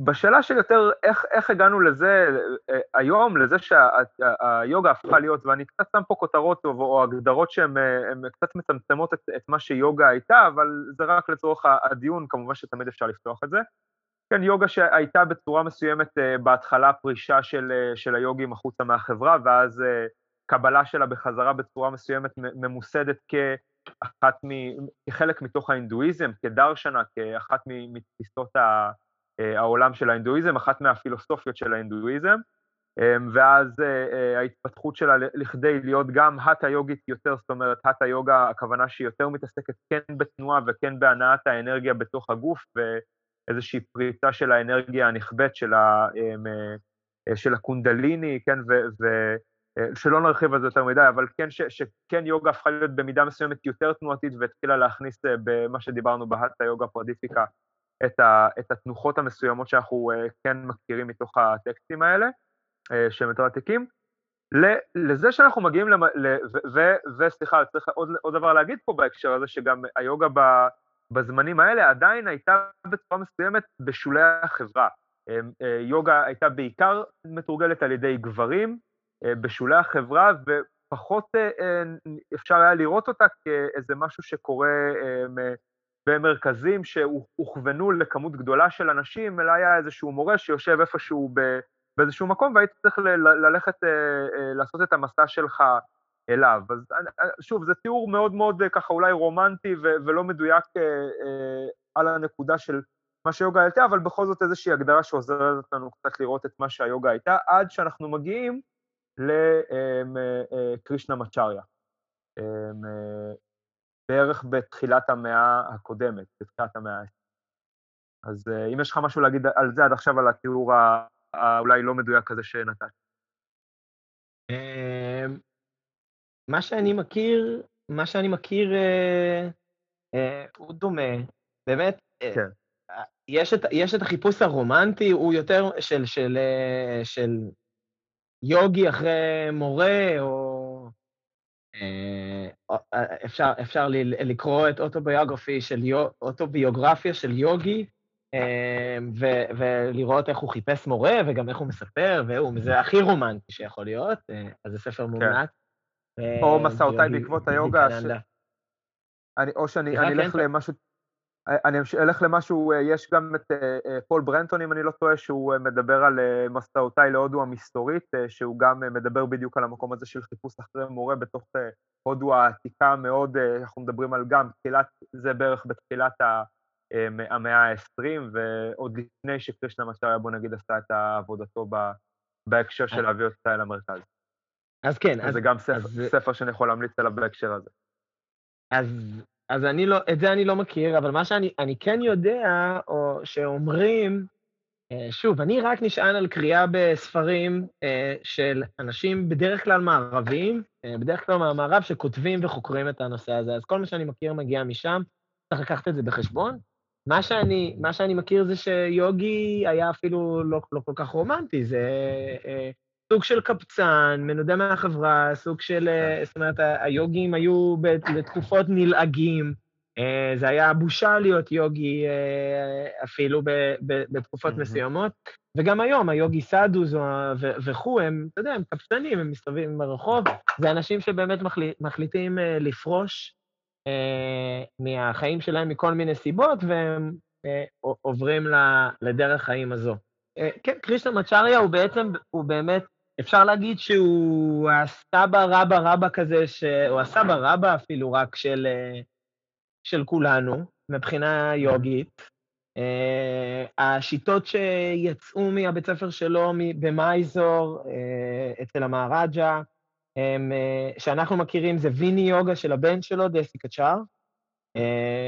Speaker 1: בשאלה של יותר איך, איך הגענו לזה אה, היום, לזה שהיוגה הפכה להיות, ואני קצת שם פה כותרות או, או הגדרות שהן אה, קצת מצמצמות את, את מה שיוגה הייתה, אבל זה רק לצורך הדיון, כמובן שתמיד אפשר לפתוח את זה. כן, יוגה שהייתה בצורה מסוימת אה, בהתחלה פרישה של, של היוגים החוצה מהחברה, ואז קבלה שלה בחזרה בצורה מסוימת ממוסדת כאחת מ... כחלק מתוך ההינדואיזם, כדרשנה, כאחת מתפיסות ה... אה, העולם של ההינדואיזם, אחת מהפילוסופיות של ההינדואיזם, אמ, ואז אה, אה, ההתפתחות שלה לכדי להיות גם האטה יוגית יותר, זאת אומרת, האטה יוגה, הכוונה שהיא יותר מתעסקת כן בתנועה וכן בהנעת האנרגיה בתוך הגוף, ואיזושהי פריצה של האנרגיה הנכבדת של, אמ, של הקונדליני, כן, ו... ו שלא נרחיב על זה יותר מדי, אבל כן, ש, שכן יוגה הפכה להיות במידה מסוימת יותר תנועתית והתחילה להכניס במה שדיברנו בהאטה יוגה פרדיפיקה, את, ה, את התנוחות המסוימות שאנחנו uh, כן מכירים מתוך הטקסטים האלה, uh, שהם יותר עתיקים. לזה שאנחנו מגיעים, למ... ל... ו... ו... וסליחה, צריך עוד, עוד דבר להגיד פה בהקשר הזה, שגם היוגה ב... בזמנים האלה עדיין הייתה בצורה מסוימת בשולי החברה. uh, יוגה הייתה בעיקר מתורגלת על ידי גברים בשולי החברה, ופחות אפשר היה לראות אותה כאיזה משהו שקורה במרכזים שהוכוונו לכמות גדולה של אנשים, אלא היה איזשהו מורה שיושב איפשהו באיזשהו מקום, והיית צריך ללכת, אה, אה, לעשות את המסע שלך אליו. אז אה, שוב, זה תיאור מאוד מאוד ככה אולי רומנטי ולא מדויק על הנקודה של מה שיוגה הייתה, אבל בכל זאת איזושהי הגדרה שעוזרת לנו קצת לראות את מה שהיוגה הייתה, עד שאנחנו מגיעים לקרישנה מצ'ריה. בערך בתחילת המאה הקודמת, בתחילת המאה ה-20. אז אה, אם יש לך משהו להגיד על זה עד עכשיו, על התיאור האולי לא מדויק הזה שנתת.
Speaker 2: אמ, מה שאני מכיר, מה שאני מכיר אה, אה, הוא דומה. באמת, כן. יש, את, יש את החיפוש הרומנטי, הוא יותר של, של, של יוגי אחרי מורה, או אפשר, אפשר לקרוא את אוטוביוגרפי של, אוטוביוגרפיה של יוגי, אה, ו, ולראות איך הוא חיפש מורה וגם איך הוא מספר, והוא, זה הכי רומנטי שיכול להיות, אז זה ספר כן. מומלץ.
Speaker 1: או מסעותיי בעקבות היוגה, ש... אני, או שאני אני אלך כן, למשהו, אני אלך למשהו, יש גם את פול ברנטון, אם אני לא טועה, שהוא מדבר על מסעותיי להודו המסתורית, שהוא גם מדבר בדיוק על המקום הזה של חיפוש אחרי מורה בתוך הודו העתיקה מאוד, אנחנו מדברים על גם תחילת, זה בערך בתחילת המאה ה-20, ועוד לפני שקרישנה מצ'ריה, בוא נגיד, עשה את עבודתו בהקשר של להביא אותה אל המרכז.
Speaker 2: אז כן.
Speaker 1: אז זה גם ספר, אז... ספר שאני יכול להמליץ עליו בהקשר הזה.
Speaker 2: אז, אז אני לא, את זה אני לא מכיר, אבל מה שאני כן יודע, או שאומרים, אה, שוב, אני רק נשען על קריאה בספרים אה, של אנשים בדרך כלל מערביים, אה, בדרך כלל מהמערב, שכותבים וחוקרים את הנושא הזה. אז כל מה שאני מכיר מגיע משם, צריך לקחת את זה בחשבון. מה שאני, מה שאני מכיר זה שיוגי היה אפילו לא, לא כל כך רומנטי, זה סוג של קבצן, מנודה מהחברה, סוג של... אה, זאת אומרת, היוגים היו לתקופות נלעגים, אה, זה היה בושה להיות יוגי אה, אפילו בתקופות מסוימות, וגם היום היוגי סאדוס וכו', הם, אתה יודע, הם קפצנים, הם מסתובבים ברחוב, זה אנשים שבאמת מחליטים לפרוש מהחיים שלהם מכל מיני סיבות, והם עוברים לדרך חיים הזו. כן, קרישנה מצ'ריה הוא בעצם, הוא באמת אפשר להגיד שהוא הסבא רבא רבא כזה, ש... או הסבא רבא אפילו רק של, אה, של כולנו, מבחינה יוגית. Uh, השיטות שיצאו מהבית ספר שלו במייזור, uh, אצל המהרג'ה, שאנחנו מכירים זה ויני יוגה של הבן שלו, דסי קצ'אר,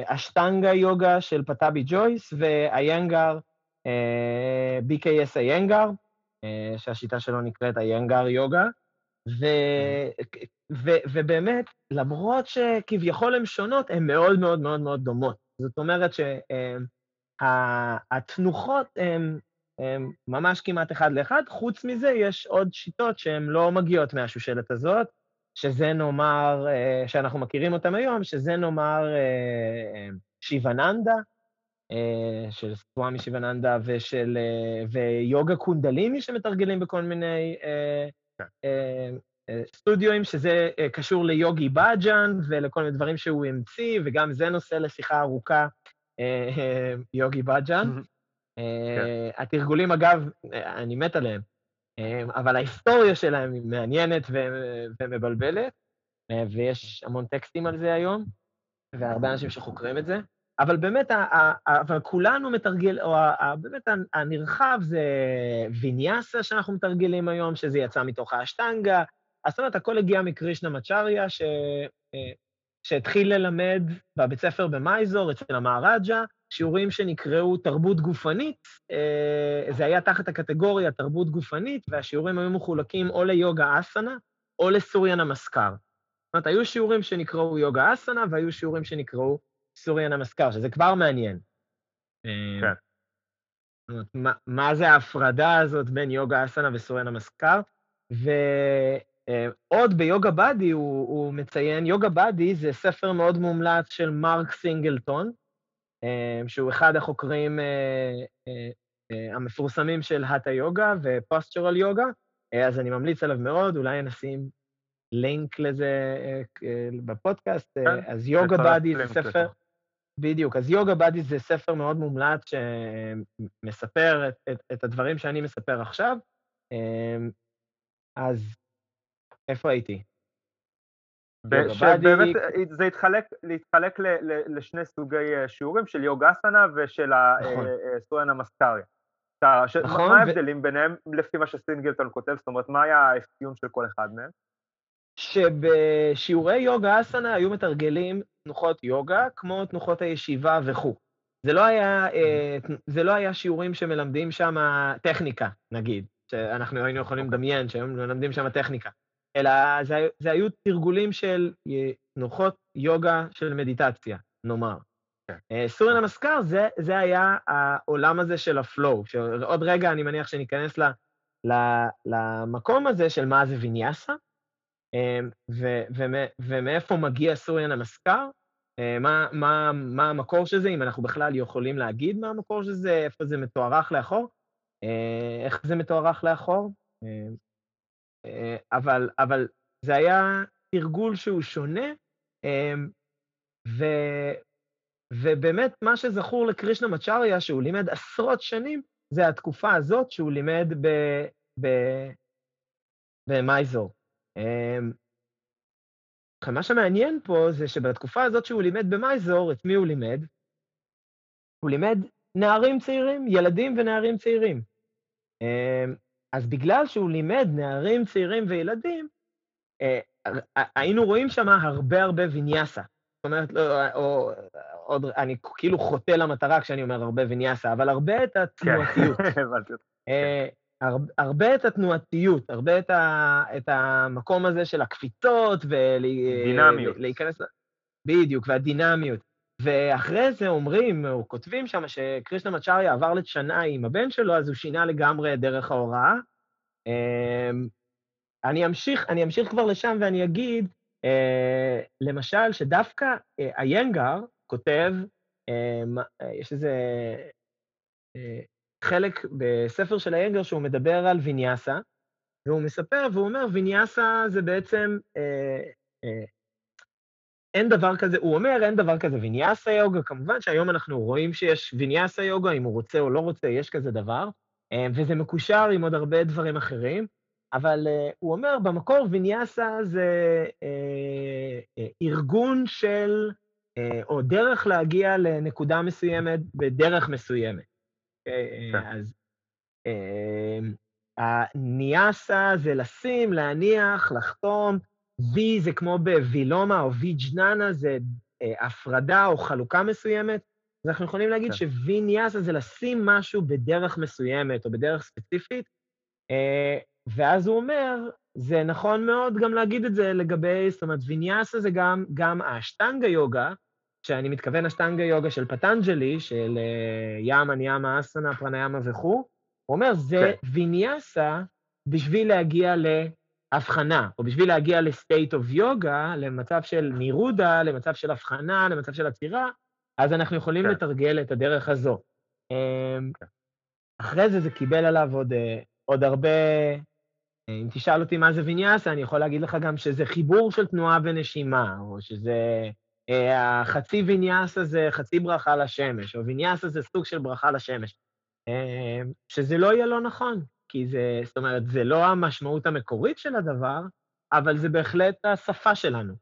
Speaker 2: אשטנגה יוגה של פטאבי ג'ויס, ואיינגר, uh, BKS איינגר. אה, שהשיטה שלו נקראת איינגר יוגה, ו, ו, ובאמת, למרות שכביכול הן שונות, הן מאוד מאוד מאוד מאוד דומות. זאת אומרת שהתנוחות הן ממש כמעט אחד לאחד, חוץ מזה יש עוד שיטות שהן לא מגיעות מהשושלת הזאת, שזה נאמר, אה, שאנחנו מכירים אותן היום, שזה נאמר אה, שיבננדה, אה, של סוואמי שיבננדה ושל... אה, ויוגה קונדליני שמתרגלים בכל מיני כן. סטודיואים, שזה קשור ליוגי באג'אן ולכל מיני דברים שהוא המציא, וגם זה נושא לשיחה ארוכה, יוגי באג'אן. כן. התרגולים, אגב, אני מת עליהם, אבל ההיסטוריה שלהם היא מעניינת ומבלבלת, ויש המון טקסטים על זה היום, והרבה אנשים שחוקרים את זה. אבל באמת, אבל כולנו מתרגל, או באמת הנרחב זה ויניאסה שאנחנו מתרגלים היום, שזה יצא מתוך האשטנגה. זאת אומרת, הכל הגיע מקרישנה מצ'ריה, ש... שהתחיל ללמד בבית ספר במייזור, אצל המהרג'ה, שיעורים שנקראו תרבות גופנית. אה, זה היה תחת הקטגוריה תרבות גופנית, והשיעורים היו מחולקים או ליוגה אסנה או לסוריאן המסקר. זאת אומרת, היו שיעורים שנקראו יוגה אסנה, והיו שיעורים שנקראו סוריאן המסקר, שזה כבר מעניין. כן. מה, מה זה ההפרדה הזאת בין יוגה אסנה וסוריאן המסקר? ועוד ביוגה באדי הוא, הוא מציין, יוגה באדי זה ספר מאוד מומלץ של מרק סינגלטון, שהוא אחד החוקרים המפורסמים של האטה יוגה ופוסטורל יוגה, אז אני ממליץ עליו מאוד, אולי נשים לינק לזה בפודקאסט. כן, אז יוגה באדי זה ספר... בדיוק, אז יוגה באדי זה ספר מאוד מומלץ שמספר את, את, את הדברים שאני מספר עכשיו. אמ, אז איפה הייתי?
Speaker 1: שבאמת זה התחלק, להתחלק ל, ל, לשני סוגי אה, שיעורים, של יוגה-סנה ושל נכון. הסורן אה, המסקריה. נכון. מה ההבדלים ו... ביניהם לפי מה שסינגלטון כותב? זאת אומרת, מה היה האפיון של כל אחד מהם?
Speaker 2: שבשיעורי יוגה אסנה היו מתרגלים תנוחות יוגה, כמו תנוחות הישיבה וכו'. זה לא היה, אה, זה לא היה שיעורים שמלמדים שם טכניקה, נגיד, שאנחנו היינו יכולים לדמיין שהיום מלמדים שם טכניקה, אלא זה, זה היו תרגולים של אה, תנוחות יוגה של מדיטציה, נאמר. כן. אה, סוריין המסקר, זה, זה היה העולם הזה של הפלואו, שעוד רגע אני מניח שניכנס ל, ל, למקום הזה של מה זה ויניאסה, ומאיפה מגיע סוריאן המסקר, אה, מה, המקור של זה, אם אנחנו בכלל יכולים להגיד מה המקור של זה, איפה זה מתוארך לאחור, אה, איך זה מתוארך לאחור, אה, אבל, אבל זה היה תרגול שהוא שונה, ו, ובאמת, מה שזכור לקרישנה מצ'ריה, שהוא לימד עשרות שנים, זה התקופה הזאת שהוא לימד. במייזור. אמ, מה שמעניין פה זה שבתקופה הזאת שהוא לימד במייזור, את מי הוא לימד? הוא לימד נערים צעירים, ילדים ונערים צעירים. אמ, אז בגלל שהוא לימד נערים צעירים וילדים, אה, היינו רואים שם הרבה הרבה ויניאסה. זאת אומרת, לא, או, עוד, אני כאילו חוטא למטרה כשאני אומר הרבה ויניאסה, אבל הרבה את התנועתיות. כן, הבנתי אותך. אה, הרבה את התנועתיות, הרבה את, ה, את המקום הזה של הקפיצות ולהיכנס... בדיוק, והדינמיות. ואחרי זה אומרים, או כותבים שם, שקרישנה מצ'ריה עבר לצ'נאי עם הבן שלו, אז הוא שינה לגמרי דרך ההוראה. אמ, אני אמשיך, אני אמשיך כבר לשם ואני אגיד, אה, למשל, שדווקא אה, איינגר כותב, אמ, יש איזה חלק בספר של איינגר שהוא מדבר על ויניאסה, והוא מספר, והוא אומר, ויניאסה זה בעצם אין דבר כזה, הוא אומר, אין דבר כזה ויניאסה יוגה, כמובן שהיום אנחנו רואים שיש ויניאסה יוגה, אם הוא רוצה או לא רוצה, יש כזה דבר, אה, וזה מקושר עם עוד הרבה דברים אחרים, אבל uh, הוא אומר, במקור ויניאסה זה uh, uh, ארגון של, uh, או דרך להגיע לנקודה מסוימת בדרך מסוימת. Okay, uh, אז uh, הניאסה זה לשים, להניח, לחתום, V זה כמו בווילומה או ויג'ננה, זה אה, הפרדה או חלוקה מסוימת. אז אנחנו יכולים להגיד כן. שוויניאסה זה לשים משהו בדרך מסוימת או בדרך ספציפית, אה, ואז הוא אומר, זה נכון מאוד גם להגיד את זה לגבי, זאת אומרת, ויניאסה זה גם, גם האשטנגה יוגה, שאני מתכוון אשטנגה יוגה של פטנג'לי, של אה, ימה, ניאמה, אסנה, פרניאמה וכו', הוא אומר, זה כן. ויניאסה בשביל להגיע ל... הבחנה, או בשביל להגיע לסטייט אוף יוגה, למצב של נירודה, למצב של הבחנה, למצב של עצירה, אז אנחנו יכולים כן. לתרגל את הדרך הזו. אמ, כן. אחרי זה זה קיבל עליו עוד, אה, עוד הרבה... אה, אם תשאל אותי מה זה ויניאסה, אני יכול להגיד לך גם שזה חיבור של תנועה ונשימה, או שזה... אה, החצי ויניאסה זה חצי ברכה לשמש, או ויניאסה זה סוג של ברכה לשמש. אמ, שזה לא יהיה לא נכון, כי זה, זאת אומרת, זה לא המשמעות המקורית של הדבר, אבל זה בהחלט השפה שלנו,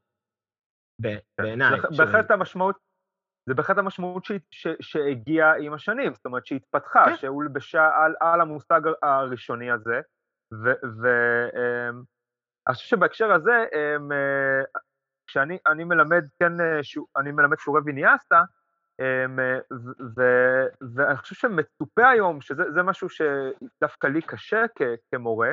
Speaker 2: כן, בעיניי.
Speaker 1: בהחלט המשמעות, זה בהחלט המשמעות ש, ש, שהגיעה עם השנים, זאת אומרת שהתפתחה, כן. שהולבשה על, על המושג הראשוני הזה, ואני אמ, חושב שבהקשר הזה, אה, כשאני מלמד, כן, אה, אני מלמד שיעורי ויניאסה, אמ, ואני חושב שמצופה היום, שזה משהו שדווקא לי קשה כמורה,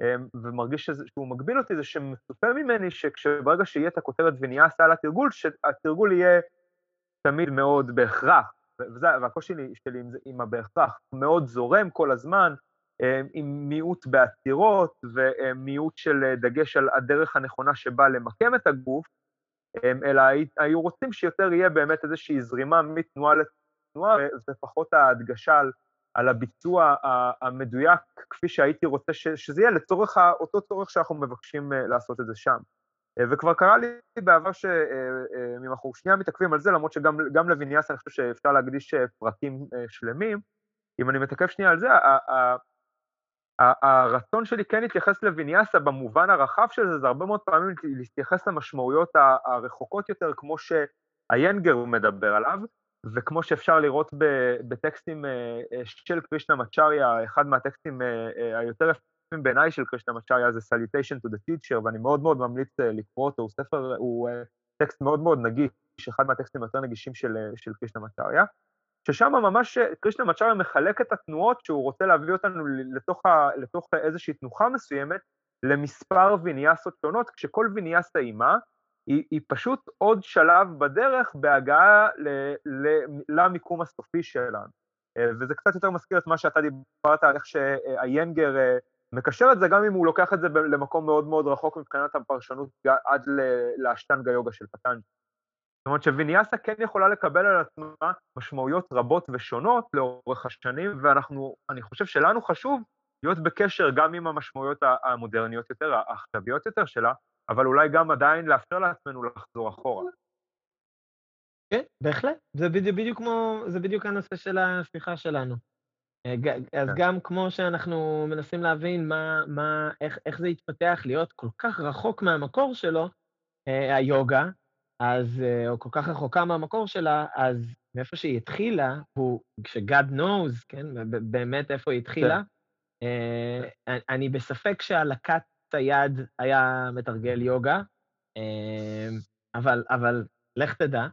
Speaker 1: אמ, ומרגיש שהוא מגביל אותי, זה שמצופה ממני שכשברגע שיהיה את הכותרת וניאסה על התרגול, שהתרגול יהיה תמיד מאוד בהכרח, וזה, והקושי שלי עם, עם הבהכרח, מאוד זורם כל הזמן, עם מיעוט בעצירות ומיעוט של דגש על הדרך הנכונה שבה למקם את הגוף, אלא היו רוצים שיותר יהיה באמת איזושהי זרימה מתנועה לתנועה, ופחות ההדגשה על, על הביצוע המדויק, כפי שהייתי רוצה ש, שזה יהיה לצורך אותו צורך שאנחנו מבקשים אה, לעשות את זה שם. אה, וכבר קרה לי בעבר שאם אה, אנחנו שנייה מתעכבים על זה, למרות שגם לוויניאס אני חושב שאפשר להקדיש פרקים שלמים, אם אני מתעכב שנייה על זה, הרצון שלי כן להתייחס לוויניאסה במובן הרחב של זה, זה הרבה מאוד פעמים להתייחס למשמעויות הרחוקות יותר, כמו שאיינגר מדבר עליו, וכמו שאפשר לראות בטקסטים אה, אה, של קרישנה מצ'ריה, אחד מהטקסטים אה, היותר יפים בעיניי של קרישנה מצ'ריה זה Salutation to the Teacher, ואני מאוד מאוד ממליץ לקרוא אותו, הוא ספר, הוא טקסט מאוד מאוד נגיש, אחד מהטקסטים היותר נגישים של, של קרישנה מצ'ריה. ששם ממש קרישנה מצ'ארה מחלק את התנועות שהוא רוצה להביא אותנו לתוך, ה, לתוך איזושהי תנוחה מסוימת למספר ויניאסות שונות, כשכל ויניאסה אימה היא, היא פשוט עוד שלב בדרך בהגעה ל, ל, למיקום הסופי שלנו. אה, וזה קצת יותר מזכיר את מה שאתה דיברת על איך שהיינגר אה, מקשר את זה, גם אם הוא לוקח את זה למקום מאוד מאוד רחוק מבחינת הפרשנות עד לאשטנגה יוגה של פטנג'י. זאת אומרת שוויניאסה כן יכולה לקבל על עצמה משמעויות רבות ושונות לאורך השנים, ואנחנו, אני חושב שלנו חשוב להיות בקשר גם עם המשמעויות המודרניות יותר, העכשוויות יותר שלה, אבל אולי גם עדיין לאפשר לעצמנו לחזור אחורה.
Speaker 2: כן, בהחלט. זה בדיוק, בדיוק כמו, זה בדיוק הנושא של השיחה שלנו. אה, אז כן. גם כמו שאנחנו מנסים להבין מה, מה, איך, איך זה התפתח להיות כל כך רחוק מהמקור שלו, אה, היוגה, אז, אה, או כל כך רחוקה מהמקור שלה, אז מאיפה שהיא התחילה, הוא, כש-God knows, כן, באמת איפה היא התחילה, כן. כן. אני בספק שהלקט היד היה מתרגל יוגה, אבל, אבל לך תדע.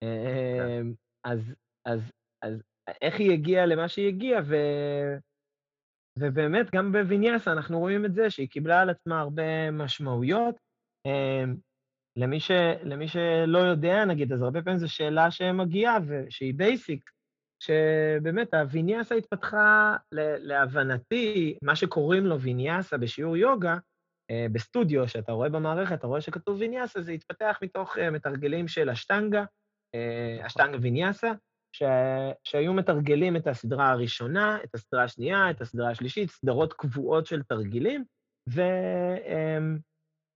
Speaker 2: כן. אז, אז, אז איך היא הגיעה למה שהיא הגיעה, ו... ובאמת, גם בוויניאסה אנחנו רואים את זה, שהיא קיבלה על עצמה הרבה משמעויות. אמ, למי, ש... למי שלא יודע, נגיד, אז הרבה פעמים זו שאלה שמגיעה, ושהיא basic, שבאמת הוויניאסה התפתחה, להבנתי, מה שקוראים לו ויניאסה בשיעור יוגה, אה, בסטודיו, שאתה רואה במערכת, אתה רואה שכתוב ויניאסה, זה התפתח מתוך אה, מתרגלים של אשטנגה, אה, אשטנגה ויניאסה, ש... שהיו מתרגלים את הסדרה הראשונה, את הסדרה השנייה, את הסדרה השלישית, סדרות קבועות של תרגילים, והם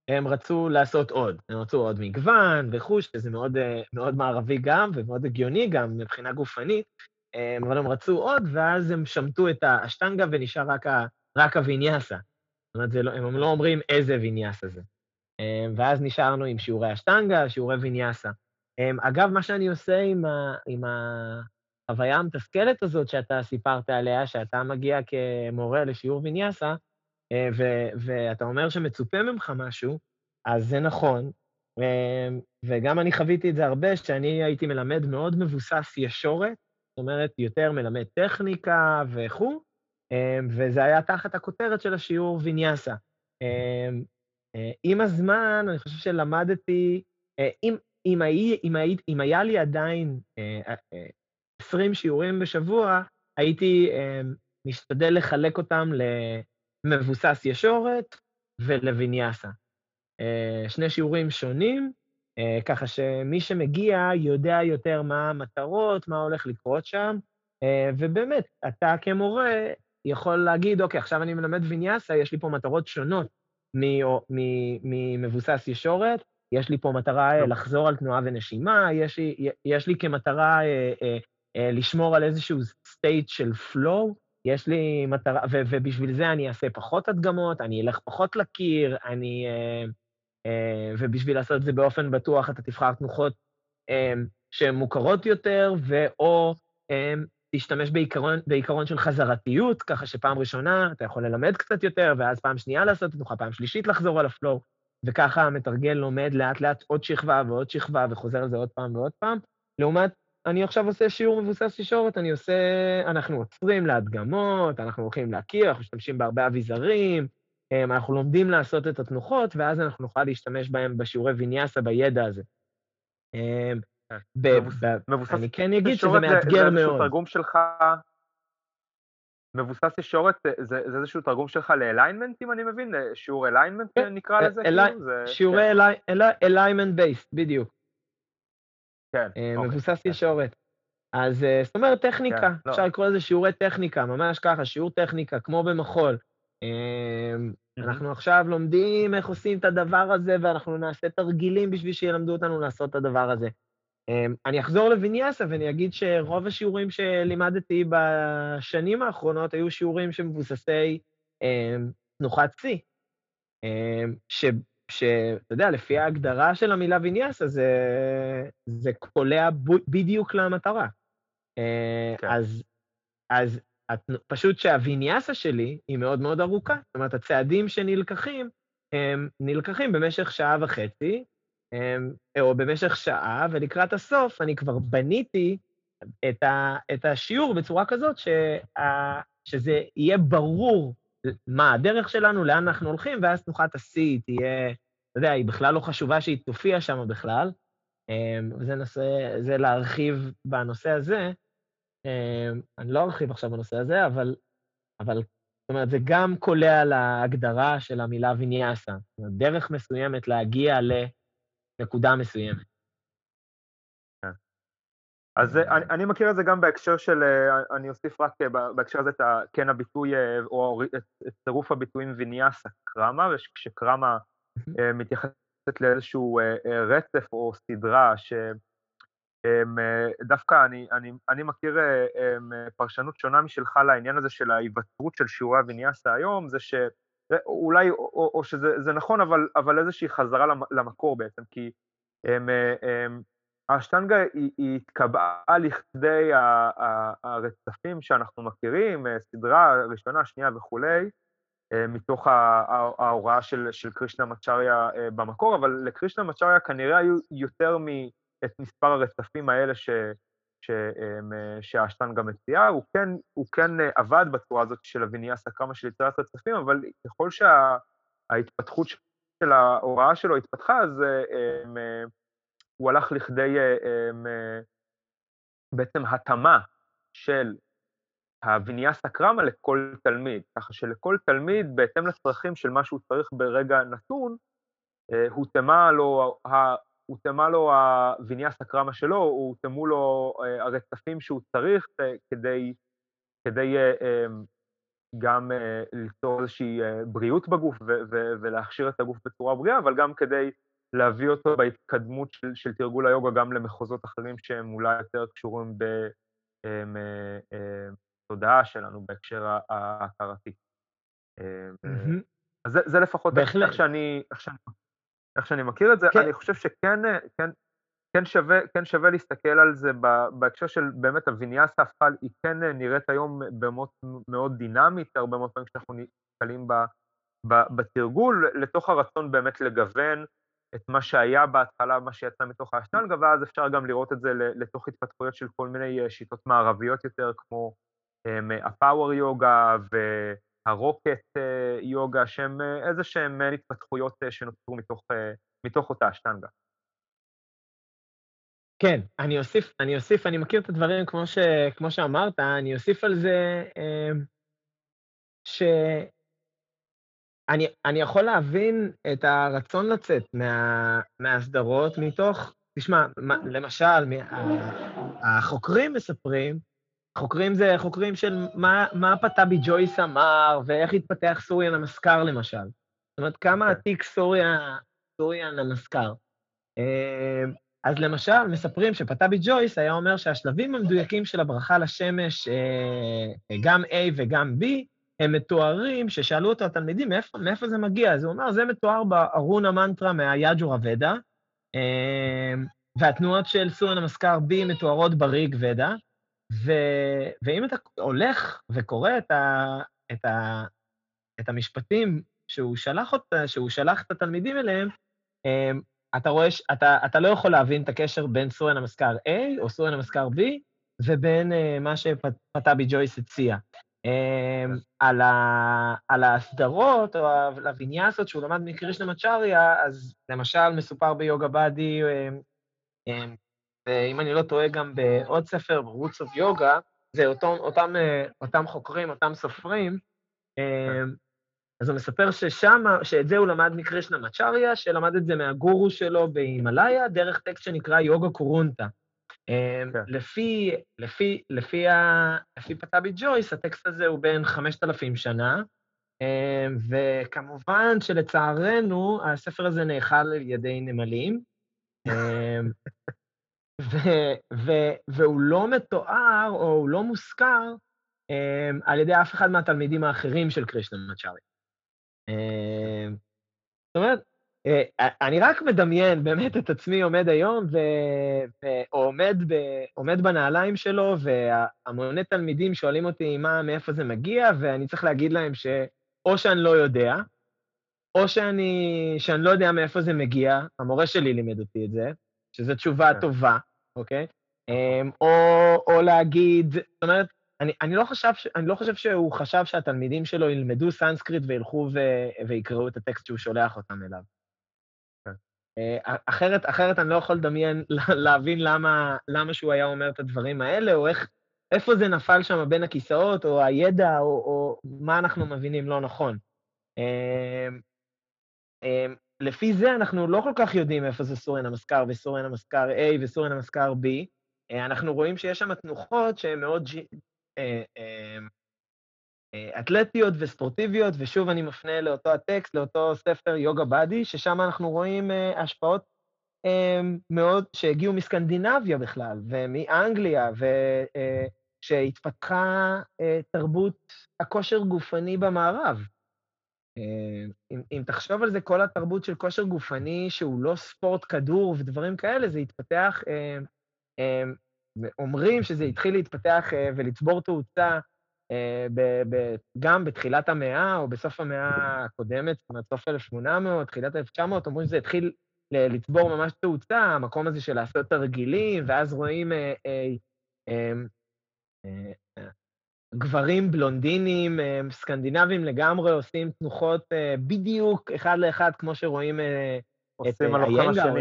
Speaker 2: הם רצו לעשות עוד. הם רצו עוד מגוון וחוש, שזה מאוד, מאוד מערבי גם, ומאוד הגיוני גם מבחינה גופנית, אבל הם רצו עוד, ואז הם שמטו את האשטנגה ונשאר רק, ה... רק הוויניאסה. זאת אומרת, לא, הם לא אומרים איזה ויניאסה זה. ואז נשארנו עם שיעורי אשטנגה, שיעורי ויניאסה. אגב, מה שאני עושה עם, ה, עם החוויה המתסכלת הזאת שאתה סיפרת עליה, שאתה מגיע כמורה לשיעור ויניאסה, אה, ו, ואתה אומר שמצופה ממך משהו, אז זה נכון. אמ, וגם אני חוויתי את זה הרבה, שאני הייתי מלמד מאוד מבוסס ישורת, זאת אומרת, יותר מלמד טכניקה וכו', אמ, וזה היה תחת הכותרת של השיעור ויניאסה. אה, עם הזמן, אני חושב שלמדתי, אה, אם, אם, הי, אם, הי, אם היה לי עדיין אה, אה, 20 שיעורים בשבוע, הייתי אה, משתדל לחלק אותם למבוסס ישורת ולוויניאסה. אה, שני שיעורים שונים, אה, ככה שמי שמגיע יודע יותר מה המטרות, מה הולך לקרות שם, אה, ובאמת, אתה כמורה יכול להגיד, אוקיי, עכשיו אני מלמד ויניאסה, יש לי פה מטרות שונות ממבוסס ישורת, יש לי פה מטרה לא. לחזור על תנועה ונשימה, יש לי, יש לי כמטרה לשמור על איזשהו state של flow, יש לי מטרה, ו, ובשביל זה אני אעשה פחות הדגמות, אני אלך פחות לקיר, אני... אה, אה, ובשביל לעשות את זה באופן בטוח, אתה תבחר תנוחות אה, שהן מוכרות יותר, ואו אה, תשתמש בעיקרון, בעיקרון של חזרתיות, ככה שפעם ראשונה אתה יכול ללמד קצת יותר, ואז פעם שנייה לעשות תנוחה, פעם שלישית לחזור על הפלואו. וככה המתרגל לומד לאט-לאט עוד שכבה ועוד שכבה וחוזר על זה עוד פעם ועוד פעם. לעומת, אני עכשיו עושה שיעור מבוסס ישורת, אני עושה, אנחנו עוצרים להדגמות, אנחנו הולכים להכיר, אנחנו משתמשים בהרבה אביזרים, אמ, אנחנו לומדים לעשות את התנוחות, ואז אנחנו נוכל להשתמש בהם בשיעורי ויניאסה בידע הזה. אמ,
Speaker 1: מבוסס אני כן אגיד שזה מאתגר מאוד. זה איזשהו תרגום שלך מבוסס ישורת, זה, זה איזשהו תרגום שלך ל alignment, אם אני מבין? שיעור alignment כן. נקרא לזה? כאילו?
Speaker 2: שיעורי כן. אליינמנט בייסט, בדיוק.
Speaker 1: כן, אה,
Speaker 2: אוקיי. מבוסס. ישורת. אז אה, זאת אומרת, טכניקה, כן, לא. אפשר לא. לקרוא לזה שיעורי טכניקה, ממש ככה, שיעור טכניקה, כמו במחול. Mm-hmm. אנחנו עכשיו לומדים איך עושים את הדבר הזה, ואנחנו נעשה תרגילים בשביל שילמדו אותנו לעשות את הדבר הזה. אני אחזור לוויניאסה ואני אגיד שרוב השיעורים שלימדתי בשנים האחרונות היו שיעורים שמבוססי תנוחת אמ, שאתה יודע, לפי ההגדרה של המילה ויניאסה, זה, זה קולע בדיוק למטרה. כן. אז, אז פשוט שהוויניאסה שלי היא מאוד מאוד ארוכה. זאת אומרת, הצעדים שנלקחים, הם נלקחים במשך שעה וחצי, אמ, או במשך שעה, ולקראת הסוף אני כבר בניתי את, ה, את השיעור בצורה כזאת שה, שזה יהיה ברור מה הדרך שלנו, לאן אנחנו הולכים, ואז תנוחת השיא תהיה, אתה יודע, היא בכלל לא חשובה שהיא תופיע שם בכלל. אמ, וזה נושא, זה להרחיב בנושא הזה. אמ, אני לא ארחיב עכשיו בנושא הזה, אבל, אבל זאת אומרת, זה גם קולע להגדרה של המילה ויניאסה. זאת אומרת, דרך מסוימת להגיע ל... נקודה מסוימת.
Speaker 1: כן. אז אני, אני מכיר את זה גם בהקשר של, אה, אני אוסיף רק אה, בהקשר הזה את כן הביטוי, אה, או את צירוף הביטויים ויניאסה קרמה, וכשקרמה מתייחסת לאיזשהו רצף או סדרה ש, דווקא אני, אני, אני מכיר פרשנות שונה משלך לעניין הזה של ההיווצרות של שיעורי הוויניאסה היום, זה שאולי, או, או שזה נכון, אבל, אבל איזושהי חזרה למקור בעצם, כי הם, הם, האשטנגה היא, היא התקבעה לכדי הרצפים שאנחנו מכירים, סדרה ראשונה, שנייה וכולי, מתוך ההוראה של, של קרישנה מצ'ריה במקור, אבל לקרישנה מצ'ריה כנראה היו יותר מ... את מספר הרצפים האלה ש, ש, שהאשטנגה מציעה, הוא כן, הוא כן עבד בצורה הזאת של הוויניאסה כמה של יצירת רצפים, אבל ככל שההתפתחות שה, של ההוראה שלו התפתחה, אז הם, הוא הלך לכדי הם, בעצם התאמה של הוויניאסה קרמה לכל תלמיד, ככה שלכל תלמיד, בהתאם לצרכים של מה שהוא צריך ברגע נתון, הותאמה לו הותאמה לו הוויניאסה קרמה שלו, הותאמו לו אה, הרצפים שהוא צריך אה, כדי, כדי אה, גם ליצור איזושהי בריאות בגוף ולהכשיר את הגוף בצורה בריאה, אבל גם כדי להביא אותו בהתקדמות של, של תרגול היוגה גם למחוזות אחרים שהם אולי יותר קשורים בתודעה שלנו בהקשר ההכרתי. Mm-hmm. אז זה, זה לפחות איך שאני, איך שאני איך שאני מכיר את זה, כן. אני חושב שכן כן, כן שווה, כן שווה להסתכל על זה בהקשר של באמת הוויניאסה הפכה, היא כן נראית היום במות מאוד דינמית, הרבה מאוד פעמים כשאנחנו נתקלים בתרגול, לתוך הרצון באמת לגוון את מה שהיה בהתחלה, מה שיצא מתוך האשטנגה, ואז אפשר גם לראות את זה לתוך התפתחויות של כל מיני שיטות מערביות יותר, כמו הפאוור יוגה הרוקט אה, יוגה, שהם אה, איזה שהם התפתחויות אה, שנוצרו מתוך, מתוך אותה אשטנגה.
Speaker 2: כן, אני אוסיף, אני אוסיף, אני מכיר את הדברים כמו, ש, כמו שאמרת, אני אוסיף על זה שאני אני יכול להבין את הרצון לצאת מה, מהסדרות מתוך, תשמע, למשל, החוקרים מספרים חוקרים זה חוקרים של מה, מה פטאבי ג'ויס אמר, ואיך התפתח סוריאן המזכר, למשל. זאת אומרת, כמה okay. כן. עתיק סוריה, סוריאן המזכר. אמ, אז למשל, מספרים שפטאבי ג'ויס היה אומר שהשלבים המדויקים של הברכה לשמש, אה, גם A וגם B, הם מתוארים, ששאלו אותו התלמידים, מאיפה, מאיפה זה מגיע? אז הוא אמר, זה מתואר בארונה מנטרה מהיאג'ורה ודה, אמ, והתנועות של סוריאן המזכר B מתוארות בריג ודה, ו, ואם אתה הולך וקורא את, ה, את, ה, את המשפטים שהוא שלח, אותה, שהוא שלח את התלמידים אליהם, אמ, אתה רואה שאתה אתה לא יכול להבין את הקשר בין סורן המזכר A או סורן המזכר B ובין uh, מה שפטאבי ג'ויס הציע. Um, על, ה, על ההסדרות או על הוויניאסות שהוא למד מקרישנה מצ'ריה, אז למשל מסופר ביוגה באדי, um, ואם אני לא טועה גם בעוד ספר, ב-Roots of Yoga, זה אותו, אותם, אה, אותם חוקרים, אותם סופרים, אה, אז הוא מספר ששם, שאת זה הוא למד מקרישנה מצ'ריה, שלמד את זה מהגורו שלו בהימאליה, דרך טקסט שנקרא יוגה קורונטה. אה, כן. לפי, לפי, לפי, ה, לפי פטאבי ג'ויס, הטקסט הזה הוא בן 5,000 שנה, וכמובן שלצערנו, הספר הזה נאכל על ידי נמלים. ו- ו- והוא לא מתואר או הוא לא מוזכר um, על ידי אף אחד מהתלמידים האחרים של קרישנה מצ'ארי. Um, זאת אומרת, uh, אני רק מדמיין באמת את עצמי עומד היום, ו- ו- או עומד, ב- עומד בנעליים שלו, והמוני תלמידים שואלים אותי מה, מאיפה זה מגיע, ואני צריך להגיד להם שאו שאני לא יודע, או שאני, שאני לא יודע מאיפה זה מגיע, המורה שלי לימד אותי את זה, שזו תשובה כן. טובה, אוקיי? אמ, או, או להגיד, זאת אומרת, אני, אני, לא חשב, אני לא חושב שהוא חשב שהתלמידים שלו ילמדו סנסקריט וילכו ו, ויקראו את הטקסט שהוא שולח אותם אליו. כן. אה, אחרת, אחרת אני לא יכול לדמיין, להבין למה, למה שהוא היה אומר את הדברים האלה, או איך, איפה זה נפל שם בין הכיסאות, או הידע, או, או מה אנחנו מבינים לא נכון. לפי זה אנחנו לא כל כך יודעים איפה זה סורן המזכר וסורן המזכר A וסורן המזכר B. אה, אנחנו רואים שיש שם תנוחות שהן מאוד אה, אה, אתלטיות וספורטיביות, ושוב אני מפנה לאותו הטקסט, לאותו ספר יוגה באדי, ששם אנחנו רואים השפעות מאוד, שהגיעו מסקנדינביה בכלל, ומאנגליה, ושהתפתחה תרבות הכושר גופני במערב. אם, אם תחשוב על זה, כל התרבות של כושר גופני שהוא לא ספורט כדור ודברים כאלה, זה התפתח, אומרים שזה התחיל להתפתח ולצבור תאוצה גם בתחילת המאה או בסוף המאה הקודמת, זאת אומרת, סוף 1800, תחילת 1900, אומרים שזה התחיל לצבור ממש תאוצה, המקום הזה של לעשות תרגילים, ואז רואים אה, אה, אה, גברים בלונדינים, סקנדינבים לגמרי, עושים תנוחות בדיוק אחד לאחד, כמו שרואים
Speaker 1: את איינגר.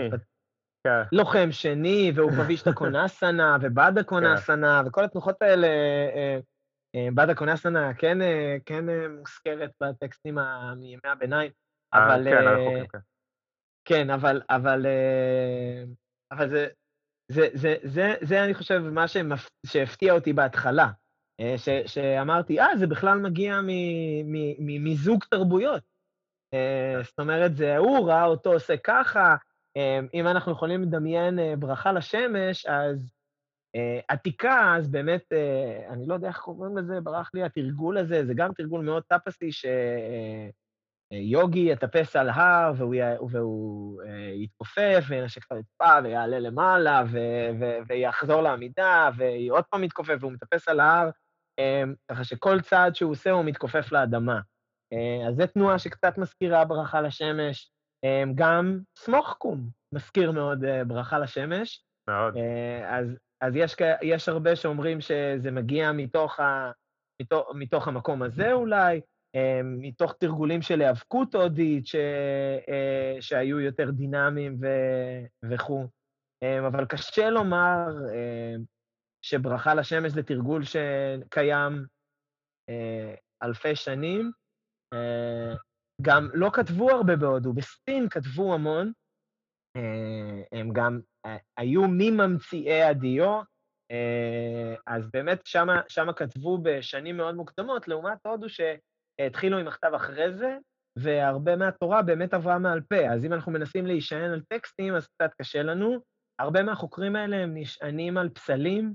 Speaker 2: כן. לוחם שני, והוא פביש את הקונאסנה, ובאדה קונאסנה, כן. וכל התנוחות האלה, באדה קונאסנה כן, כן מוזכרת בטקסטים מימי הביניים,
Speaker 1: אבל... כן, אנחנו כן.
Speaker 2: כן, אבל, אבל, אה, אבל זה, זה, זה, זה, זה, אני חושב, מה שמפ... שהפתיע אותי בהתחלה. אה, ש, שאמרתי, אה, זה בכלל מגיע מזוג תרבויות. אה, זאת אומרת, זה הוא ראה אותו עושה ככה. אם אנחנו יכולים לדמיין ברכה לשמש, אז עתיקה, אז באמת, אני לא יודע איך קוראים לזה, ברח לי התרגול הזה, זה גם תרגול מאוד טפסי, ש... יוגי יטפס על הר והוא, והוא יתכופף וינשק את הרצפה ויעלה למעלה ו- ו- ויחזור לעמידה ועוד פעם יתכופף והוא מטפס על ההר, ככה שכל צעד שהוא עושה הוא מתכופף לאדמה. Uh, אז זו תנועה שקצת מזכירה ברכה לשמש. Um, גם סמוך קום מזכיר מאוד uh, ברכה לשמש.
Speaker 1: מאוד. Uh,
Speaker 2: אז, אז יש, יש הרבה שאומרים שזה מגיע מתוך, ה, מתוך, מתוך המקום הזה אולי. אמ, מתוך תרגולים של היאבקות הודית, ש... אה, שהיו יותר דינמיים ו... וכו'. אמ, אבל קשה לומר אמ, שברכה לשמש זה תרגול שקיים אה, אלפי שנים. אה, גם לא כתבו הרבה בהודו, בסין כתבו המון. הם גם היו מממציאי הדיו, אז באמת שמה כתבו בשנים מאוד מוקדמות, לעומת הודו ש... התחילו עם הכתב אחרי זה, והרבה מהתורה באמת עברה מעל פה. אז אם אנחנו מנסים להישען על טקסטים, אז קצת קשה לנו. הרבה מהחוקרים האלה הם נשענים על פסלים,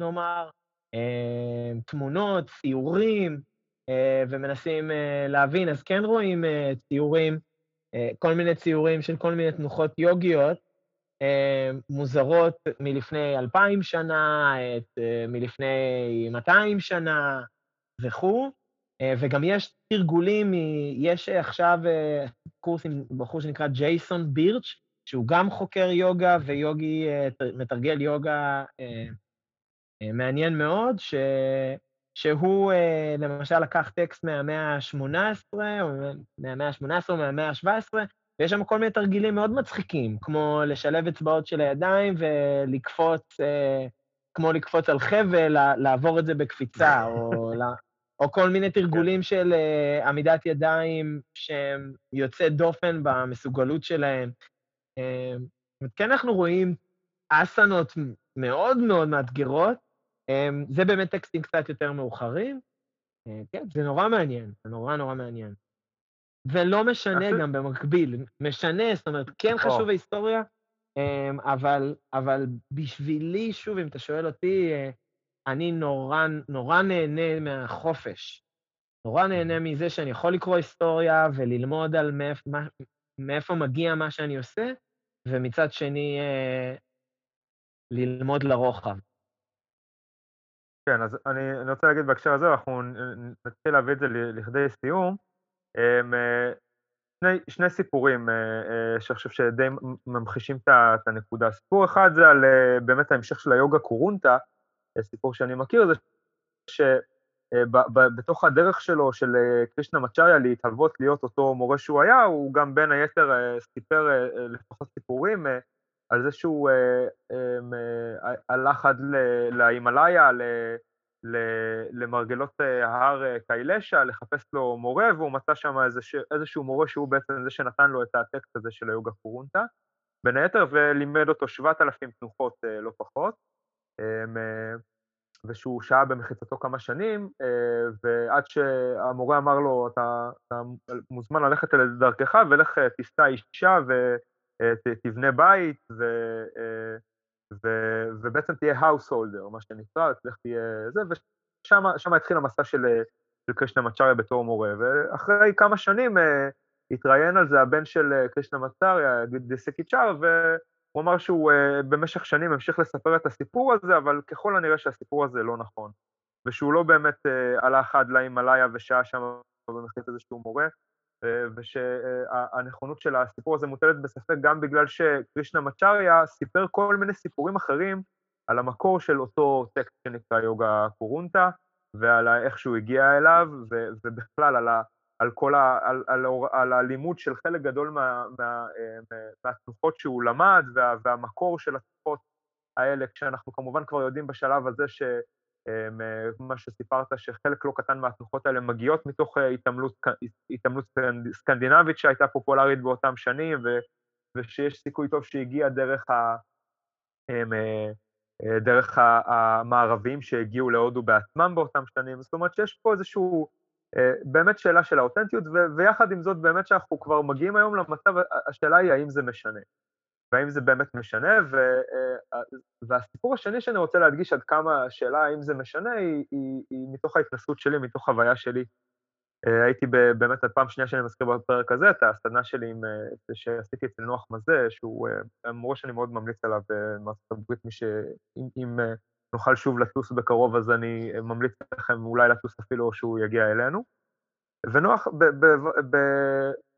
Speaker 2: נאמר, אה, תמונות, ציורים, אה, ומנסים אה, להבין. אז כן רואים ציורים, כל מיני ציורים של כל מיני תנוחות יוגיות, מוזרות מלפני אלפיים שנה, מלפני 200 שנה וכו'. וגם יש תרגולים, יש עכשיו קורס עם בחור שנקרא ג'ייסון בירץ', שהוא גם חוקר יוגה ויוגי, מתרגל יוגה מעניין מאוד, ש... שהוא למשל לקח טקסט מהמאה ה-18, או מהמאה ה-18 או מהמאה ה-17, ויש שם כל מיני תרגילים מאוד מצחיקים, כמו לשלב אצבעות של הידיים ולקפוץ, כמו לקפוץ על חבל, לעבור את זה בקפיצה, או או כל מיני תרגולים של עמידת ידיים שהם יוצאי דופן במסוגלות שלהם. כן אנחנו רואים אסנות מאוד מאוד מאתגרות, זה באמת טקסטים קצת יותר מאוחרים. Uh, כן, זה נורא מעניין, זה נורא נורא מעניין. ולא משנה גם במקביל, משנה, זאת אומרת, כן חשוב ההיסטוריה, um, אבל, אבל בשבילי, שוב, אם אתה שואל אותי, uh, אני נורא, נורא נהנה מהחופש. נורא נהנה מזה שאני יכול לקרוא היסטוריה וללמוד על מאיפ, מה, מאיפה מגיע מה שאני עושה, ומצד שני, אה, ללמוד לרוחב.
Speaker 1: כן, אז אני, אני רוצה להגיד בהקשר הזה, אנחנו נתחיל להביא את זה לכדי סיום. הם, אה, שני, שני סיפורים אה, שאני חושב שדי ממחישים את הנקודה. סיפור אחד זה על באמת ההמשך של היוגה קורונטה, סיפור שאני מכיר, זה שבתוך הדרך שלו, של אה, קרישנה מצ'ריה, להתהוות להיות אותו מורה שהוא היה, הוא גם בין היתר אה, סיפר אה, לפחות סיפורים על זה שהוא הלך עד להימאליה, למרגלות ההר קיילשה, לחפש לו מורה, והוא מצא שם איזשהו מורה שהוא בעצם זה שנתן לו את הטקסט הזה של היוגה קורונטה, בין היתר, ולימד אותו 7,000 תנוחות, לא פחות. ושהוא שהה במחיצתו כמה שנים, אה, ועד שהמורה אמר לו, אתה, אתה מוזמן ללכת לדרכך ולך אה, תישא אישה תבנה בית, ו, ו, ובעצם תהיה householder, מה שנקרא, תלך תהיה זה, ושם התחיל המסע של, של קרישנמצ'ריה בתור מורה, ואחרי כמה שנים התראיין על זה הבן של קרישנמצ'ריה, דסיקאצ'ר, והוא אמר שהוא במשך שנים המשיך לספר את הסיפור הזה, אבל ככל הנראה שהסיפור הזה לא נכון, ושהוא לא באמת הלך עד להימאליה ושהה שם ומחליט איזשהו מורה, ושהנכונות של הסיפור הזה מוטלת בספק גם בגלל שקרישנה מצ'ריה סיפר כל מיני סיפורים אחרים על המקור של אותו טקסט שנקרא יוגה קורונטה, ועל איך שהוא הגיע אליו, ובכלל על, ה, על כל ה... על, על, על הלימוד של חלק גדול מה, מה, מהתנוחות שהוא למד, וה, והמקור של התנוחות האלה, כשאנחנו כמובן כבר יודעים בשלב הזה ש... מה שסיפרת, שחלק לא קטן מהתנוחות האלה מגיעות מתוך התעמלות, התעמלות סקנדינבית שהייתה פופולרית באותם שנים, ו, ושיש סיכוי טוב שהגיע דרך, ה, דרך המערבים שהגיעו להודו בעצמם באותם שנים. זאת אומרת שיש פה איזשהו, באמת שאלה של האותנטיות, ו, ויחד עם זאת, באמת שאנחנו כבר מגיעים היום למצב, השאלה היא האם זה משנה. והאם זה באמת משנה, ו, והסיפור השני שאני רוצה להדגיש עד כמה השאלה האם זה משנה, היא, היא, היא מתוך ההתנסות שלי, מתוך חוויה שלי. הייתי באמת, פעם שנייה שאני מזכיר בפרק הזה, את הסדנה שלי עם, שעשיתי אצל נוח מזה, שהוא מורה שאני מאוד ממליץ עליו במערכת הברית, מי ש... אם, אם נוכל שוב לטוס בקרוב, אז אני ממליץ לכם אולי לטוס אפילו שהוא יגיע אלינו. ונוח, ב, ב, ב, אמ,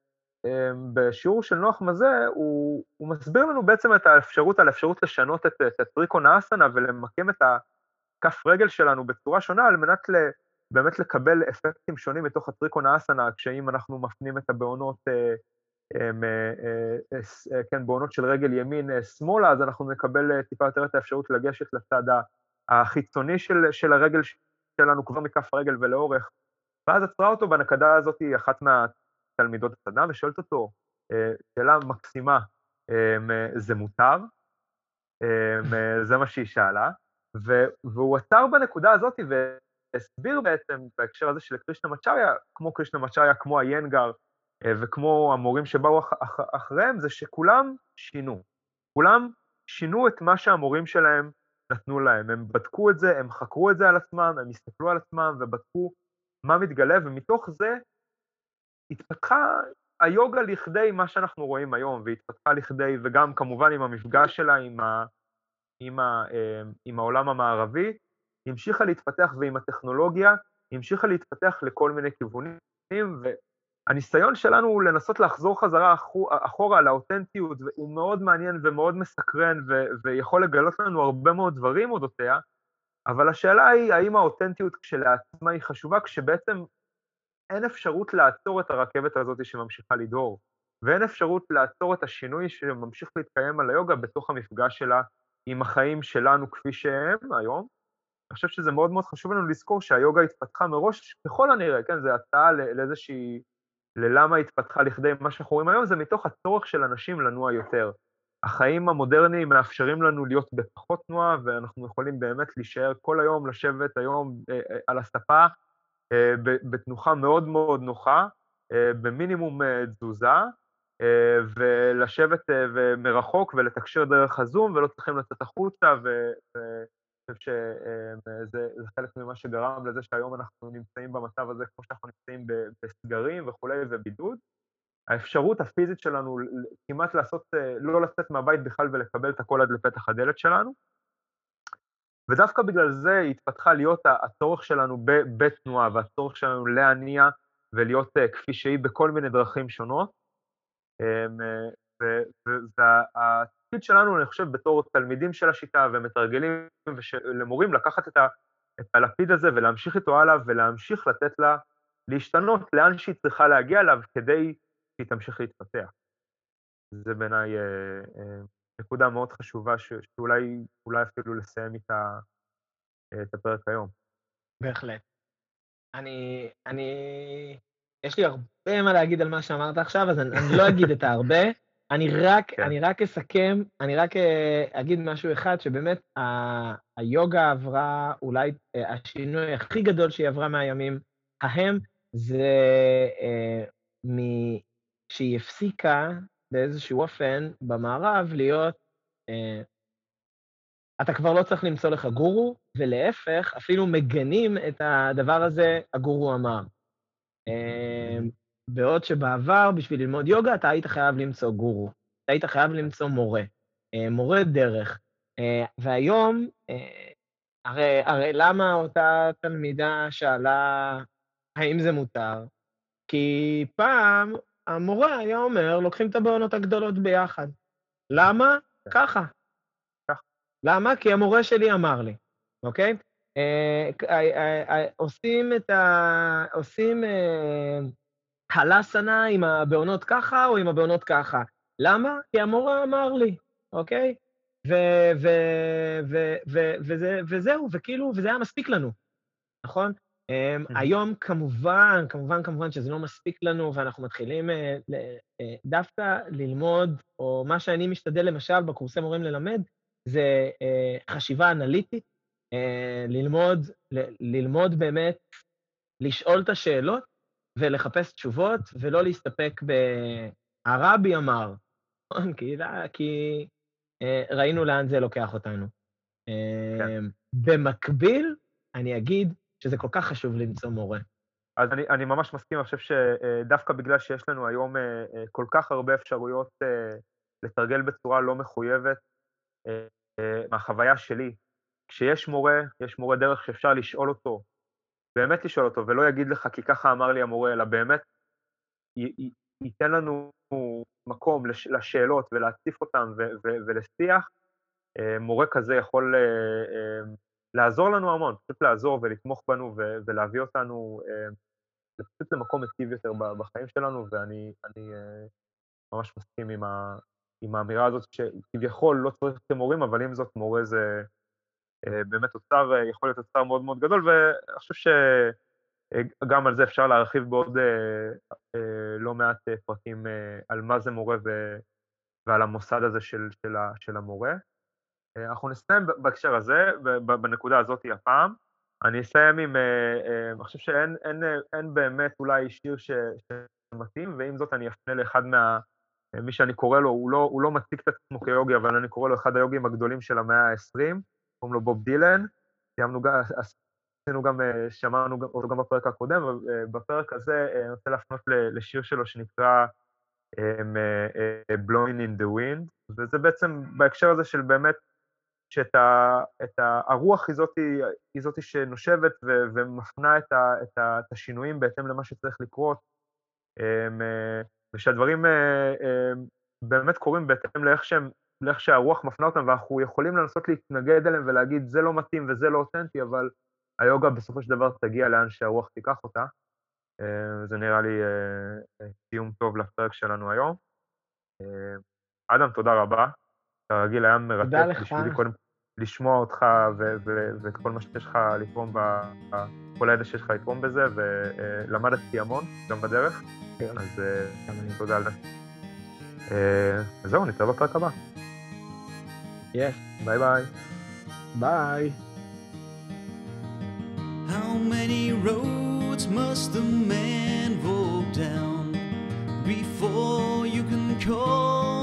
Speaker 1: בשיעור של נוח מזה, הוא, הוא מסביר לנו בעצם את האפשרות, על האפשרות לשנות את, את הטריקון האסנה ולמקם את הכף רגל שלנו בצורה שונה, על מנת ל, באמת לקבל אפקטים שונים מתוך הטריקון האסנה, כשאם אנחנו מפנים את הבעונות, אה, אה, אה, אה, כן, בעונות של רגל ימין שמאלה, אז אנחנו נקבל טיפה יותר את האפשרות לגשת לצד החיצוני של, של הרגל שלנו כבר מכף הרגל ולאורך. ואז עצרה אותו בנקדה הזאת, היא אחת מה... תלמידות הסדנה ושואלת אותו, אה, שאלה מקסימה, אמ, זה מותר? אמ, זה מה שהיא שאלה, והוא עצר בנקודה הזאת והסביר בעצם בהקשר הזה של קרישנה מצ'ריה, כמו קרישנה מצ'ריה, כמו איינגר אה, וכמו המורים שבאו אח, אח, אחריהם, זה שכולם שינו. כולם שינו את מה שהמורים שלהם נתנו להם. הם בדקו את זה, הם חקרו את זה על עצמם, הם הסתכלו על עצמם ובדקו מה מתגלה, ומתוך זה התפתחה היוגה לכדי מה שאנחנו רואים היום, והתפתחה לכדי, וגם כמובן עם המפגש שלה עם, ה, עם, ה, אמ, עם העולם המערבי, המשיכה להתפתח, ועם הטכנולוגיה, המשיכה להתפתח לכל מיני כיוונים, והניסיון שלנו הוא לנסות לחזור חזרה אחורה לאותנטיות, הוא מאוד מעניין ומאוד מסקרן, ו, ויכול לגלות לנו הרבה מאוד דברים אודותיה, אבל השאלה היא, האם האותנטיות כשלעצמה היא חשובה, כשבעצם אין אפשרות לעצור את הרכבת הזאת שממשיכה לדהור, ואין אפשרות לעצור את השינוי שממשיך להתקיים על היוגה בתוך המפגש שלה עם החיים שלנו כפי שהם היום. אני חושב שזה מאוד מאוד חשוב לנו לזכור שהיוגה התפתחה מראש, ככל הנראה, כן, זו הצעה לאיזושהי, ללמה התפתחה לכדי מה שאנחנו רואים היום, זה מתוך הצורך של אנשים לנוע יותר. החיים המודרניים מאפשרים לנו להיות בפחות תנועה, ואנחנו יכולים באמת להישאר כל היום, לשבת היום אה, אה, על הספה בתנוחה מאוד מאוד נוחה, אה, במינימום אה, תזוזה, ולשבת מרחוק ולתקשר דרך הזום, ולא צריכים לצאת החוצה, ואני חושב שזה חלק ממה שגרם לזה שהיום אנחנו נמצאים במצב הזה כמו שאנחנו נמצאים בסגרים וכולי ובידוד. האפשרות הפיזית שלנו כמעט לעשות, לא לצאת מהבית בכלל ולקבל את הכל עד לפתח הדלת שלנו, ודווקא בגלל זה התפתחה להיות הצורך שלנו בתנועה והצורך שלנו להניע ולהיות אה, כפי שהיא בכל מיני דרכים שונות. אמ, והתפקיד שלנו, אני חושב, בתור תלמידים של השיטה ומתרגלים ולמורים, לקחת את, ה, את הלפיד הזה ולהמשיך איתו הלאה ולהמשיך לתת לה להשתנות לאן שהיא צריכה להגיע אליו כדי שהיא תמשיך להתפתח. זה בעיניי אה, אה, נקודה מאוד חשובה ש, שאולי אפילו לסיים איתה את הפרק היום.
Speaker 2: בהחלט. אני, אני, יש לי הרבה מה להגיד על מה שאמרת עכשיו, אז אני, אני לא אגיד את ההרבה. אני רק, כן. אני רק אסכם, אני רק אה, אגיד משהו אחד, שבאמת ה, היוגה עברה, אולי אה, השינוי הכי גדול שהיא עברה מהימים ההם, זה אה, מ... שהיא הפסיקה באיזשהו אופן במערב להיות, אה, אתה כבר לא צריך למצוא לך גורו, ולהפך, אפילו מגנים את הדבר הזה, הגורו אמר. אה, בעוד שבעבר, בשביל ללמוד יוגה, אתה היית חייב למצוא גורו, אתה היית חייב למצוא מורה, אה, מורה דרך. אה, והיום, אה, הרי, הרי למה אותה תלמידה שאלה האם זה מותר? כי פעם המורה היה אומר, לוקחים את הבעונות הגדולות ביחד. למה? כן. ככה. למה? כי המורה שלי אמר לי, אוקיי? אה, אה, אה, עושים את ה... עושים הלסנה עם הבעונות ככה או עם הבעונות ככה. למה? כי המורה אמר לי, אוקיי? וזהו, וכאילו, וזה היה מספיק לנו, נכון? Um, היום כמובן, כמובן, כמובן שזה לא מספיק לנו, ואנחנו מתחילים uh, uh, דווקא ללמוד, או מה שאני משתדל למשל בקורסי מורים ללמד, זה uh, חשיבה אנליטית, uh, ללמוד, ל- ללמוד באמת, לשאול את השאלות ולחפש תשובות, ולא להסתפק ב... הרבי אמר, נכון? כי, כי ראינו לאן זה לוקח אותנו. Uh, כן. במקביל, אני אגיד, שזה כל כך חשוב למצוא מורה.
Speaker 1: אז אני, אני ממש מסכים, אני חושב שדווקא בגלל שיש לנו היום אה, אה, כל כך הרבה אפשרויות אה, לתרגל בצורה לא מחויבת, מהחוויה שלי, כשיש מורה, יש מורה דרך שאפשר לשאול אותו, באמת לשאול אותו, ולא יגיד לך כי ככה אמר לי המורה, אלא באמת י, י, ייתן לנו מקום לש, לשאלות ולהציף אותן ולשיח, מורה כזה יכול לעזור לנו המון, פשוט לעזור ולתמוך בנו ולהביא אותנו אה, פשוט למקום מיטיב יותר בחיים שלנו, ואני אני, אה, ממש מסכים עם, ה- עם האמירה הזאת שכביכול לא צריך כמורים, אבל עם זאת מורה זה אה, באמת אוצר, אה, יכול להיות אוצר מאוד מאוד גדול, ואני חושב שגם על זה אפשר להרחיב בעוד לא מעט אה, על מה זה מורה ו- ועל המוסד הזה של, של, של המורה. אה, אנחנו נסיים בהקשר הזה, בנקודה הזאת הפעם. אני אסיים עם, אה, אה, אני חושב שאין אין, אין באמת אולי שיר שמתאים, ועם זאת אני אפנה לאחד מה... מי שאני קורא לו, הוא לא, הוא לא מציג את עצמו כיוגי, אבל אני קורא לו אחד היוגים הגדולים של המאה ה-20, קוראים לו בוב דילן. סיימנו גם, עשינו גם, שמענו אותו גם בפרק הקודם, ובפרק הזה אני רוצה להפנות לשיר שלו שנקרא Blowing in the Wind, וזה בעצם בהקשר הזה של באמת שאת ה, את ה, הרוח היא זאת, היא זאת שנושבת ו, ומפנה את, ה, את, ה, את השינויים בהתאם למה שצריך לקרות, אמ, אה, ושהדברים אה, אה, באמת קורים בהתאם לאיך, שהם, לאיך שהרוח מפנה אותם, ואנחנו יכולים לנסות להתנגד אליהם ולהגיד זה לא מתאים וזה לא אותנטי, אבל היוגה בסופו של דבר תגיע לאן שהרוח תיקח אותה. זה נראה לי סיום טוב לפרק שלנו היום. אדם, תודה רבה. כרגיל היה מרתק בשבילי קודם לשמוע אותך ואת כל מה שיש לך לתרום, כל הידע שיש לך לתרום בזה, ולמדתי המון, גם בדרך, כן. אז אה, תודה על זה. אה, זהו, נתראה בפרק הבא.
Speaker 2: יס.
Speaker 1: ביי ביי.
Speaker 2: ביי. How many roads must a man walk down before you can call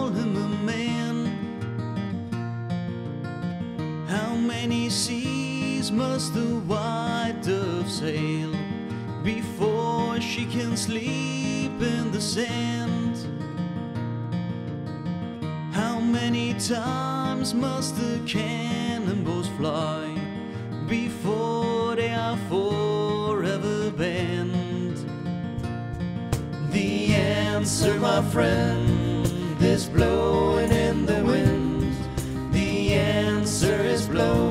Speaker 2: many seas must the white dove sail before she can sleep in the sand? How many times must the cannonballs fly before they are forever banned? The answer, my friend, is blowing in the wind. The answer is blowing.